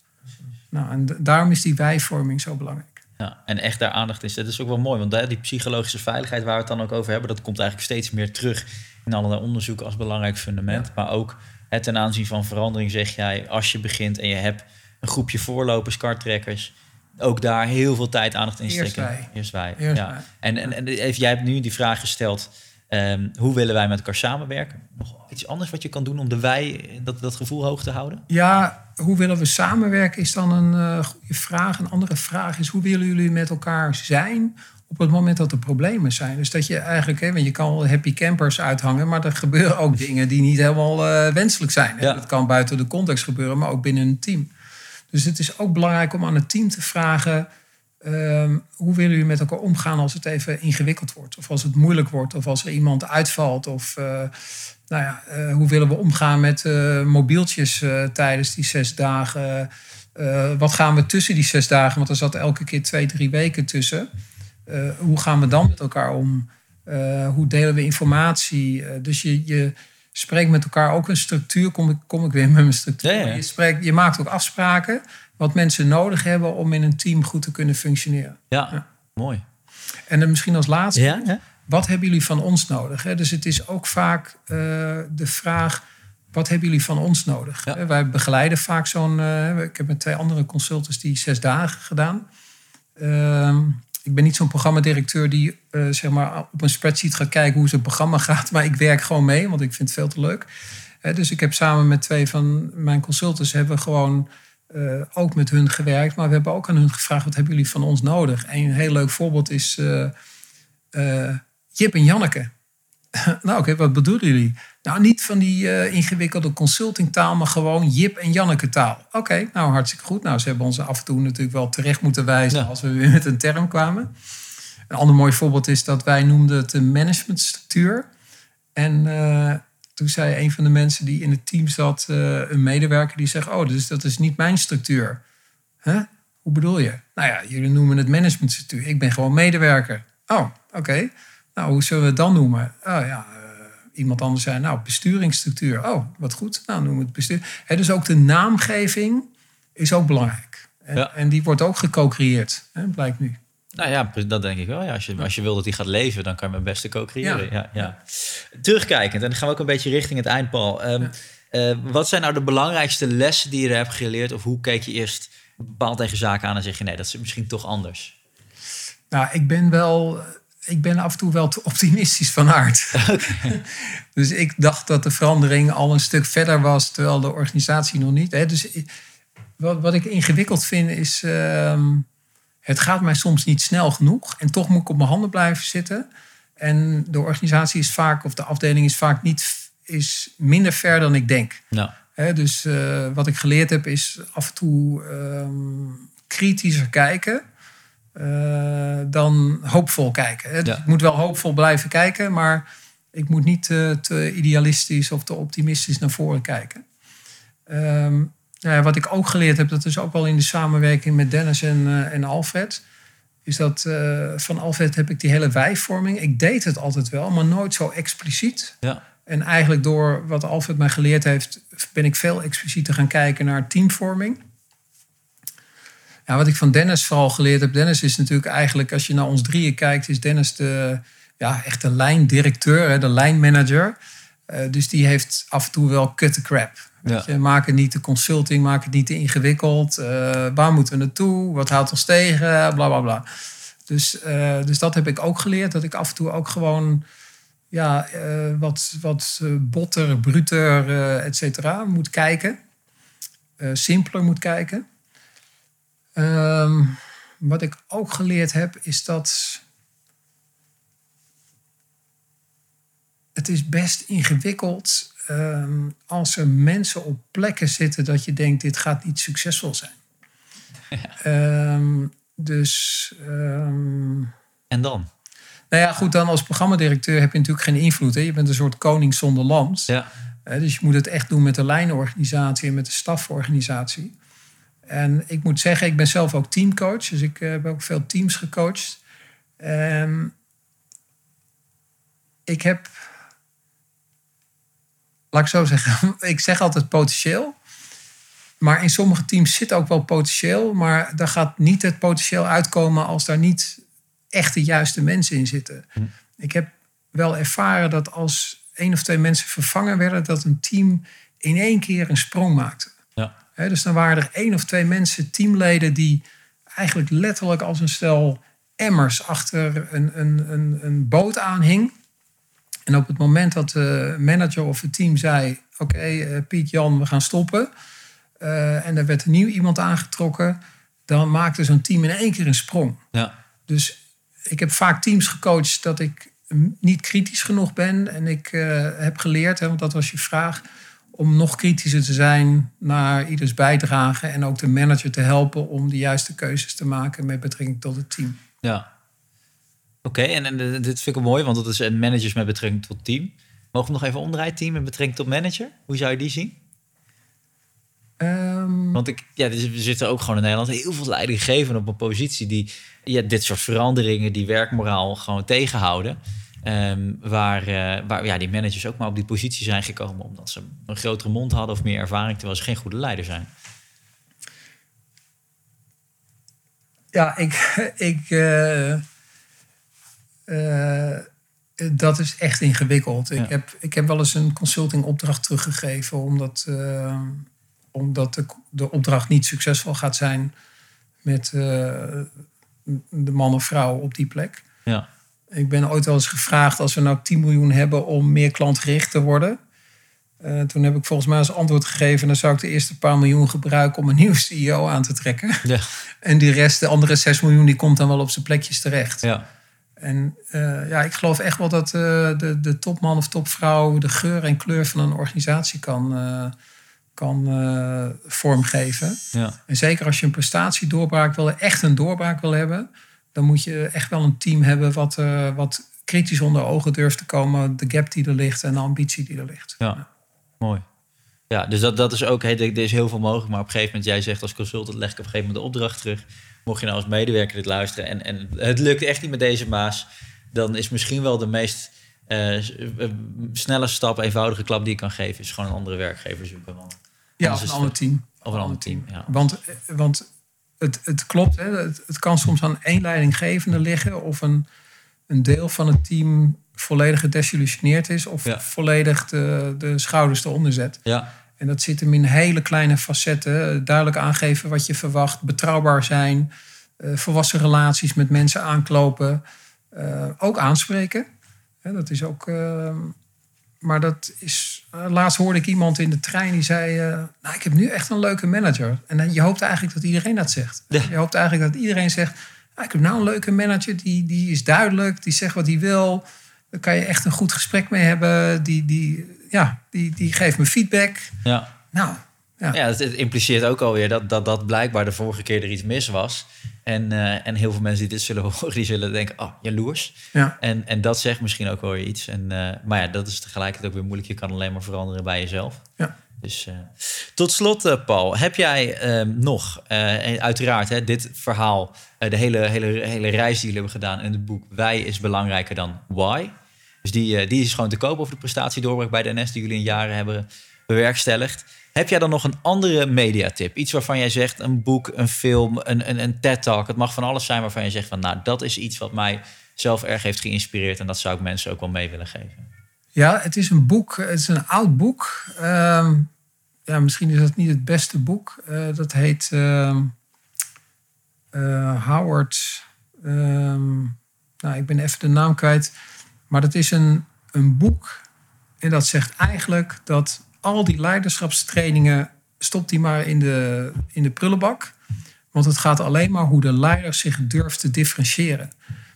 Nou, en daarom is die wijvorming zo belangrijk. Ja, en echt daar aandacht in Dat is ook wel mooi, want die psychologische veiligheid waar we het dan ook over hebben, dat komt eigenlijk steeds meer terug in allerlei onderzoeken als belangrijk fundament. Maar ook het ten aanzien van verandering zeg jij, als je begint en je hebt een groepje voorlopers, karttrekkers, ook daar heel veel tijd aandacht in steken. Eerst wij. Eerst wij. ja. En, en, en even, jij hebt nu die vraag gesteld. Um, hoe willen wij met elkaar samenwerken? Nog iets anders wat je kan doen om de wij, dat, dat gevoel hoog te houden? Ja, hoe willen we samenwerken is dan een uh, goede vraag. Een andere vraag is, hoe willen jullie met elkaar zijn op het moment dat er problemen zijn? Dus dat je eigenlijk, hè, want je kan wel happy campers uithangen, maar er gebeuren ook dingen die niet helemaal uh, wenselijk zijn. Ja. Dat kan buiten de context gebeuren, maar ook binnen een team. Dus het is ook belangrijk om aan het team te vragen: um, hoe willen jullie met elkaar omgaan als het even ingewikkeld wordt? Of als het moeilijk wordt, of als er iemand uitvalt? Of uh, nou ja, uh, hoe willen we omgaan met uh, mobieltjes tijdens die zes dagen? wat gaan we tussen die zes dagen? Want er zat elke keer twee, drie weken tussen. hoe gaan we dan met elkaar om? hoe delen we informatie? dus je, je spreek met elkaar ook een structuur. Kom ik, kom ik weer met mijn structuur. Je, spreekt, je maakt ook afspraken wat mensen nodig hebben om in een team goed te kunnen functioneren. Ja, mooi. En dan misschien als laatste, wat hebben jullie van ons nodig? Dus het is ook vaak uh, de vraag, wat hebben jullie van ons nodig? Wij begeleiden vaak zo'n, uh, ik heb met twee andere consultants die zes dagen gedaan. Uh, ik ben niet zo'n programmadirecteur die uh, zeg maar op een spreadsheet gaat kijken hoe zijn programma gaat. Maar ik werk gewoon mee, want ik vind het veel te leuk. dus ik heb samen met twee van mijn consultants hebben we gewoon uh, ook met hun gewerkt. Maar we hebben ook aan hun gevraagd, wat hebben jullie van ons nodig? En een heel leuk voorbeeld is uh, Jip en Janneke. nou oké, wat bedoelen jullie? Nou, niet van die ingewikkelde consultingtaal, maar gewoon Jip en Janneke taal. Oké, nou hartstikke goed. Nou, ze hebben ons af en toe natuurlijk wel terecht moeten wijzen als we weer met een term kwamen. Een ander mooi voorbeeld is dat wij noemden het een managementstructuur. En toen zei een van de mensen die in het team zat, uh, een medewerker, die zegt: Oh, dus dat is niet mijn structuur. Huh? Hoe bedoel je? Nou ja, jullie noemen het managementstructuur. Ik ben gewoon medewerker. Oh, oké. Okay. Nou, hoe zullen we het dan noemen? Oh ja, iemand anders zei, nou, besturingsstructuur. Oh, wat goed. Nou, noem het bestuur. He, dus ook de naamgeving is ook belangrijk. En, en die wordt ook geco-creëerd, blijkt nu. Nou ja, dat denk ik wel. Ja, als, je, als je wil dat hij gaat leven, dan kan je het beste co-creëren. Ja. Ja, Terugkijkend, en dan gaan we ook een beetje richting het eind, Paul. Um, uh, wat zijn nou de belangrijkste lessen die je er hebt geleerd? Of hoe keek je eerst bepaald tegen zaken aan en zeg je nee, dat is misschien toch anders? Nou, ik ben wel ik ben af en toe wel te optimistisch van aard. dus ik dacht dat de verandering al een stuk verder was, terwijl de organisatie nog niet. Hè. Dus wat, wat ik ingewikkeld vind is, uh, het gaat mij soms niet snel genoeg en toch moet ik op mijn handen blijven zitten. En de organisatie is vaak, of de afdeling is vaak niet, is minder ver dan ik denk. dus uh, wat ik geleerd heb is af en toe um, kritischer kijken. Uh, dan hoopvol kijken. Dus ik moet wel hoopvol blijven kijken, maar ik moet niet te, te idealistisch of te optimistisch naar voren kijken. Um, ja, wat ik ook geleerd heb, dat is ook wel in de samenwerking met Dennis en, uh, en Alfred, is dat uh, van Alfred heb ik die hele wijvorming. Ik deed het altijd wel, maar nooit zo expliciet. Ja. En eigenlijk door wat Alfred mij geleerd heeft, ben ik veel explicieter gaan kijken naar teamvorming. Ja, wat ik van Dennis vooral geleerd heb. Dennis is natuurlijk eigenlijk, als je naar ons drieën kijkt, is Dennis de ja, echt de lijndirecteur, de lijnmanager. Uh, dus die heeft af en toe wel cut the crap. Ja. Je, maak het niet te consulting, maak het niet te ingewikkeld. Uh, waar moeten we naartoe? Wat houdt ons tegen? Bla bla bla. Dus, uh, dus dat heb ik ook geleerd. Dat ik af en toe ook gewoon ja, wat, wat botter, bruter, et cetera, moet kijken. simpeler moet kijken. Um, wat ik ook geleerd heb, is dat het is best ingewikkeld ehm, als er mensen op plekken zitten dat je denkt, dit gaat niet succesvol zijn. Ehm, dus. ehm, En dan? nou ja, goed, dan als programmadirecteur heb je natuurlijk geen invloed. Hè? Je bent een soort koning zonder land. Ja. Dus je moet het echt doen met de lijnorganisatie en met de staforganisatie. En ik moet zeggen, ik ben zelf ook teamcoach. Dus ik eh, heb ook veel teams gecoacht. En ik heb, laat ik zo zeggen, ik zeg altijd potentieel. Maar in sommige teams zit ook wel potentieel. Maar daar gaat niet het potentieel uitkomen als daar niet echt de juiste mensen in zitten. Ik heb wel ervaren dat als één of twee mensen vervangen werden, dat een team in één keer een sprong maakte. Ja. Dus dan waren er één of twee mensen, teamleden, die eigenlijk letterlijk als een stel emmers achter een, een, een, een boot aanhing. En op het moment dat de manager of het team zei: Oké, eh, Piet, Jan, we gaan stoppen. eh, en er werd een nieuw iemand aangetrokken. Dan maakte zo'n team in één keer een sprong. Ja. Dus ik heb vaak teams gecoacht dat ik niet kritisch genoeg ben. En ik eh, heb geleerd, hè, want dat was je vraag, om nog kritischer te zijn naar ieders bijdrage. En ook de manager te helpen om de juiste keuzes te maken met betrekking tot het team. Ja. Oké, en, en eh, dit vind ik mooi, want dat is een managers met betrekking tot team. Mogen we nog even omdraaien, team met betrekking tot manager? Hoe zou je die zien? Ehm, Want ik, ja, er zitten ook gewoon in Nederland heel veel leidinggevenden op een positie die ja, dit soort veranderingen, die werkmoraal gewoon tegenhouden. Ehm, waar eh, waar ja, die managers ook maar op die positie zijn gekomen omdat ze een grotere mond hadden of meer ervaring, terwijl ze geen goede leider zijn. Ja, ik. ik eh, eh, dat is echt ingewikkeld. Ja. Ik, heb, ik heb wel eens een consulting opdracht teruggegeven, omdat, eh, omdat de, de opdracht niet succesvol gaat zijn met eh, de man of vrouw op die plek. Ja, Ik ben ooit wel eens gevraagd als we nou 10 miljoen hebben om meer klantgericht te worden. Toen heb ik volgens mij als antwoord gegeven, dan zou ik de eerste paar miljoen gebruiken om een nieuwe CEO aan te trekken. ja, En die rest, de andere 6 miljoen, die komt dan wel op zijn plekjes terecht. ja. En eh, ja, ik geloof echt wel dat eh, de, de topman of topvrouw de geur en kleur van een organisatie kan, eh, kan vormgeven. ja. En zeker als je een prestatiedoorbraak wil, echt een doorbraak wil hebben, dan moet je echt wel een team hebben wat, wat kritisch onder ogen durft te komen. De gap die er ligt en de ambitie die er ligt. Ja, mooi. Ja, dus dat, dat is ook, er is heel veel mogelijk. Maar op een gegeven moment, jij zegt als consultant, leg ik op een gegeven moment de opdracht terug. Mocht je nou als medewerker dit luisteren en, en het lukt echt niet met deze maas, dan is misschien wel de meest eh, eh, snelle stap, eenvoudige klap die je kan geven, is gewoon een andere werkgever zoeken. Want, Ja, of een ander team. of een ander team. Ja. Want, want het, het klopt, hè? Het, het kan soms aan één leidinggevende liggen of een, een deel van het team volledig gedesillusioneerd is of Ja. volledig de, de schouders eronder zet. Ja, En dat zit hem in hele kleine facetten. Duidelijk aangeven wat je verwacht, betrouwbaar zijn, eh, volwassen relaties met mensen aanklopen, eh, ook aanspreken. Dat is ook. eh, maar dat is. eh, laatst hoorde ik iemand in de trein die zei: Nou, ik heb nu echt een leuke manager. En je hoopt eigenlijk dat iedereen dat zegt. Je hoopt eigenlijk dat iedereen zegt: nou, Ik heb nou een leuke manager, die, die is duidelijk, die zegt wat hij wil. Daar kan je echt een goed gesprek mee hebben. Die, die, ja, die, die geeft me feedback. ja. Nou, ja. Ja, het, impliceert ook alweer dat, dat, dat blijkbaar de vorige keer er iets mis was. En, eh, en heel veel mensen die dit zullen horen, die zullen denken, oh, jaloers. ja. En, en dat zegt misschien ook wel weer iets. En, eh, maar ja, dat is tegelijkertijd ook weer moeilijk. Je kan alleen maar veranderen bij jezelf. Ja. Dus eh, tot slot, Paul, heb jij ehm, nog, en uiteraard, hè, dit verhaal, de hele, hele, hele reis die jullie hebben gedaan in het boek Wij is belangrijker dan Why. Dus die, eh, die is gewoon te koop over de prestatiedoorbraak bij de NS die jullie in jaren hebben bewerkstelligd. Heb jij dan nog een andere mediatip? Iets waarvan jij zegt, een boek, een film, een, een, een TED-talk. Het mag van alles zijn waarvan je zegt van, nou, dat is iets wat mij zelf erg heeft geïnspireerd. En dat zou ik mensen ook wel mee willen geven. ja, het is een boek. Het is een oud boek. Ehm, ja, misschien is dat niet het beste boek. Eh, dat heet eh, Howard. ehm, nou, ik ben even de naam kwijt. Maar dat is een, een boek. En dat zegt eigenlijk dat al die leiderschapstrainingen. stop die maar in de, in de prullenbak. Want het gaat alleen maar hoe de leider zich durft te differentiëren.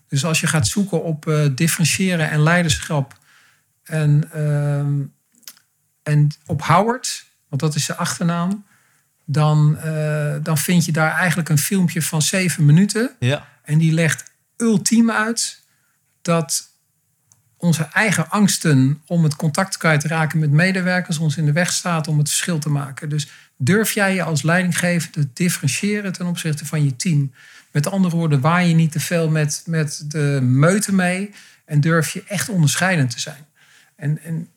Dus als je gaat zoeken op eh, differentiëren en leiderschap En, ehm, en op Howard, want dat is zijn achternaam, dan, eh, dan vind je daar eigenlijk een filmpje van zeven minuten. Ja. En die legt ultiem uit dat onze eigen angsten om het contact kwijt te raken met medewerkers ons in de weg staat om het verschil te maken. Dus durf jij je als leidinggevende te differentiëren ten opzichte van je team? Met andere woorden, waar je niet te veel met, met de meute mee en durf je echt onderscheidend te zijn. En, en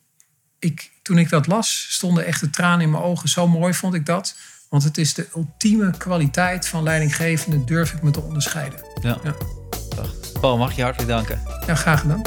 ik, toen ik dat las, stonden echt de tranen in mijn ogen. Zo mooi vond ik dat. Want het is de ultieme kwaliteit van leidinggevende, durf ik me te onderscheiden. ja. Ja. Paul, mag je hartelijk danken. Ja, graag gedaan.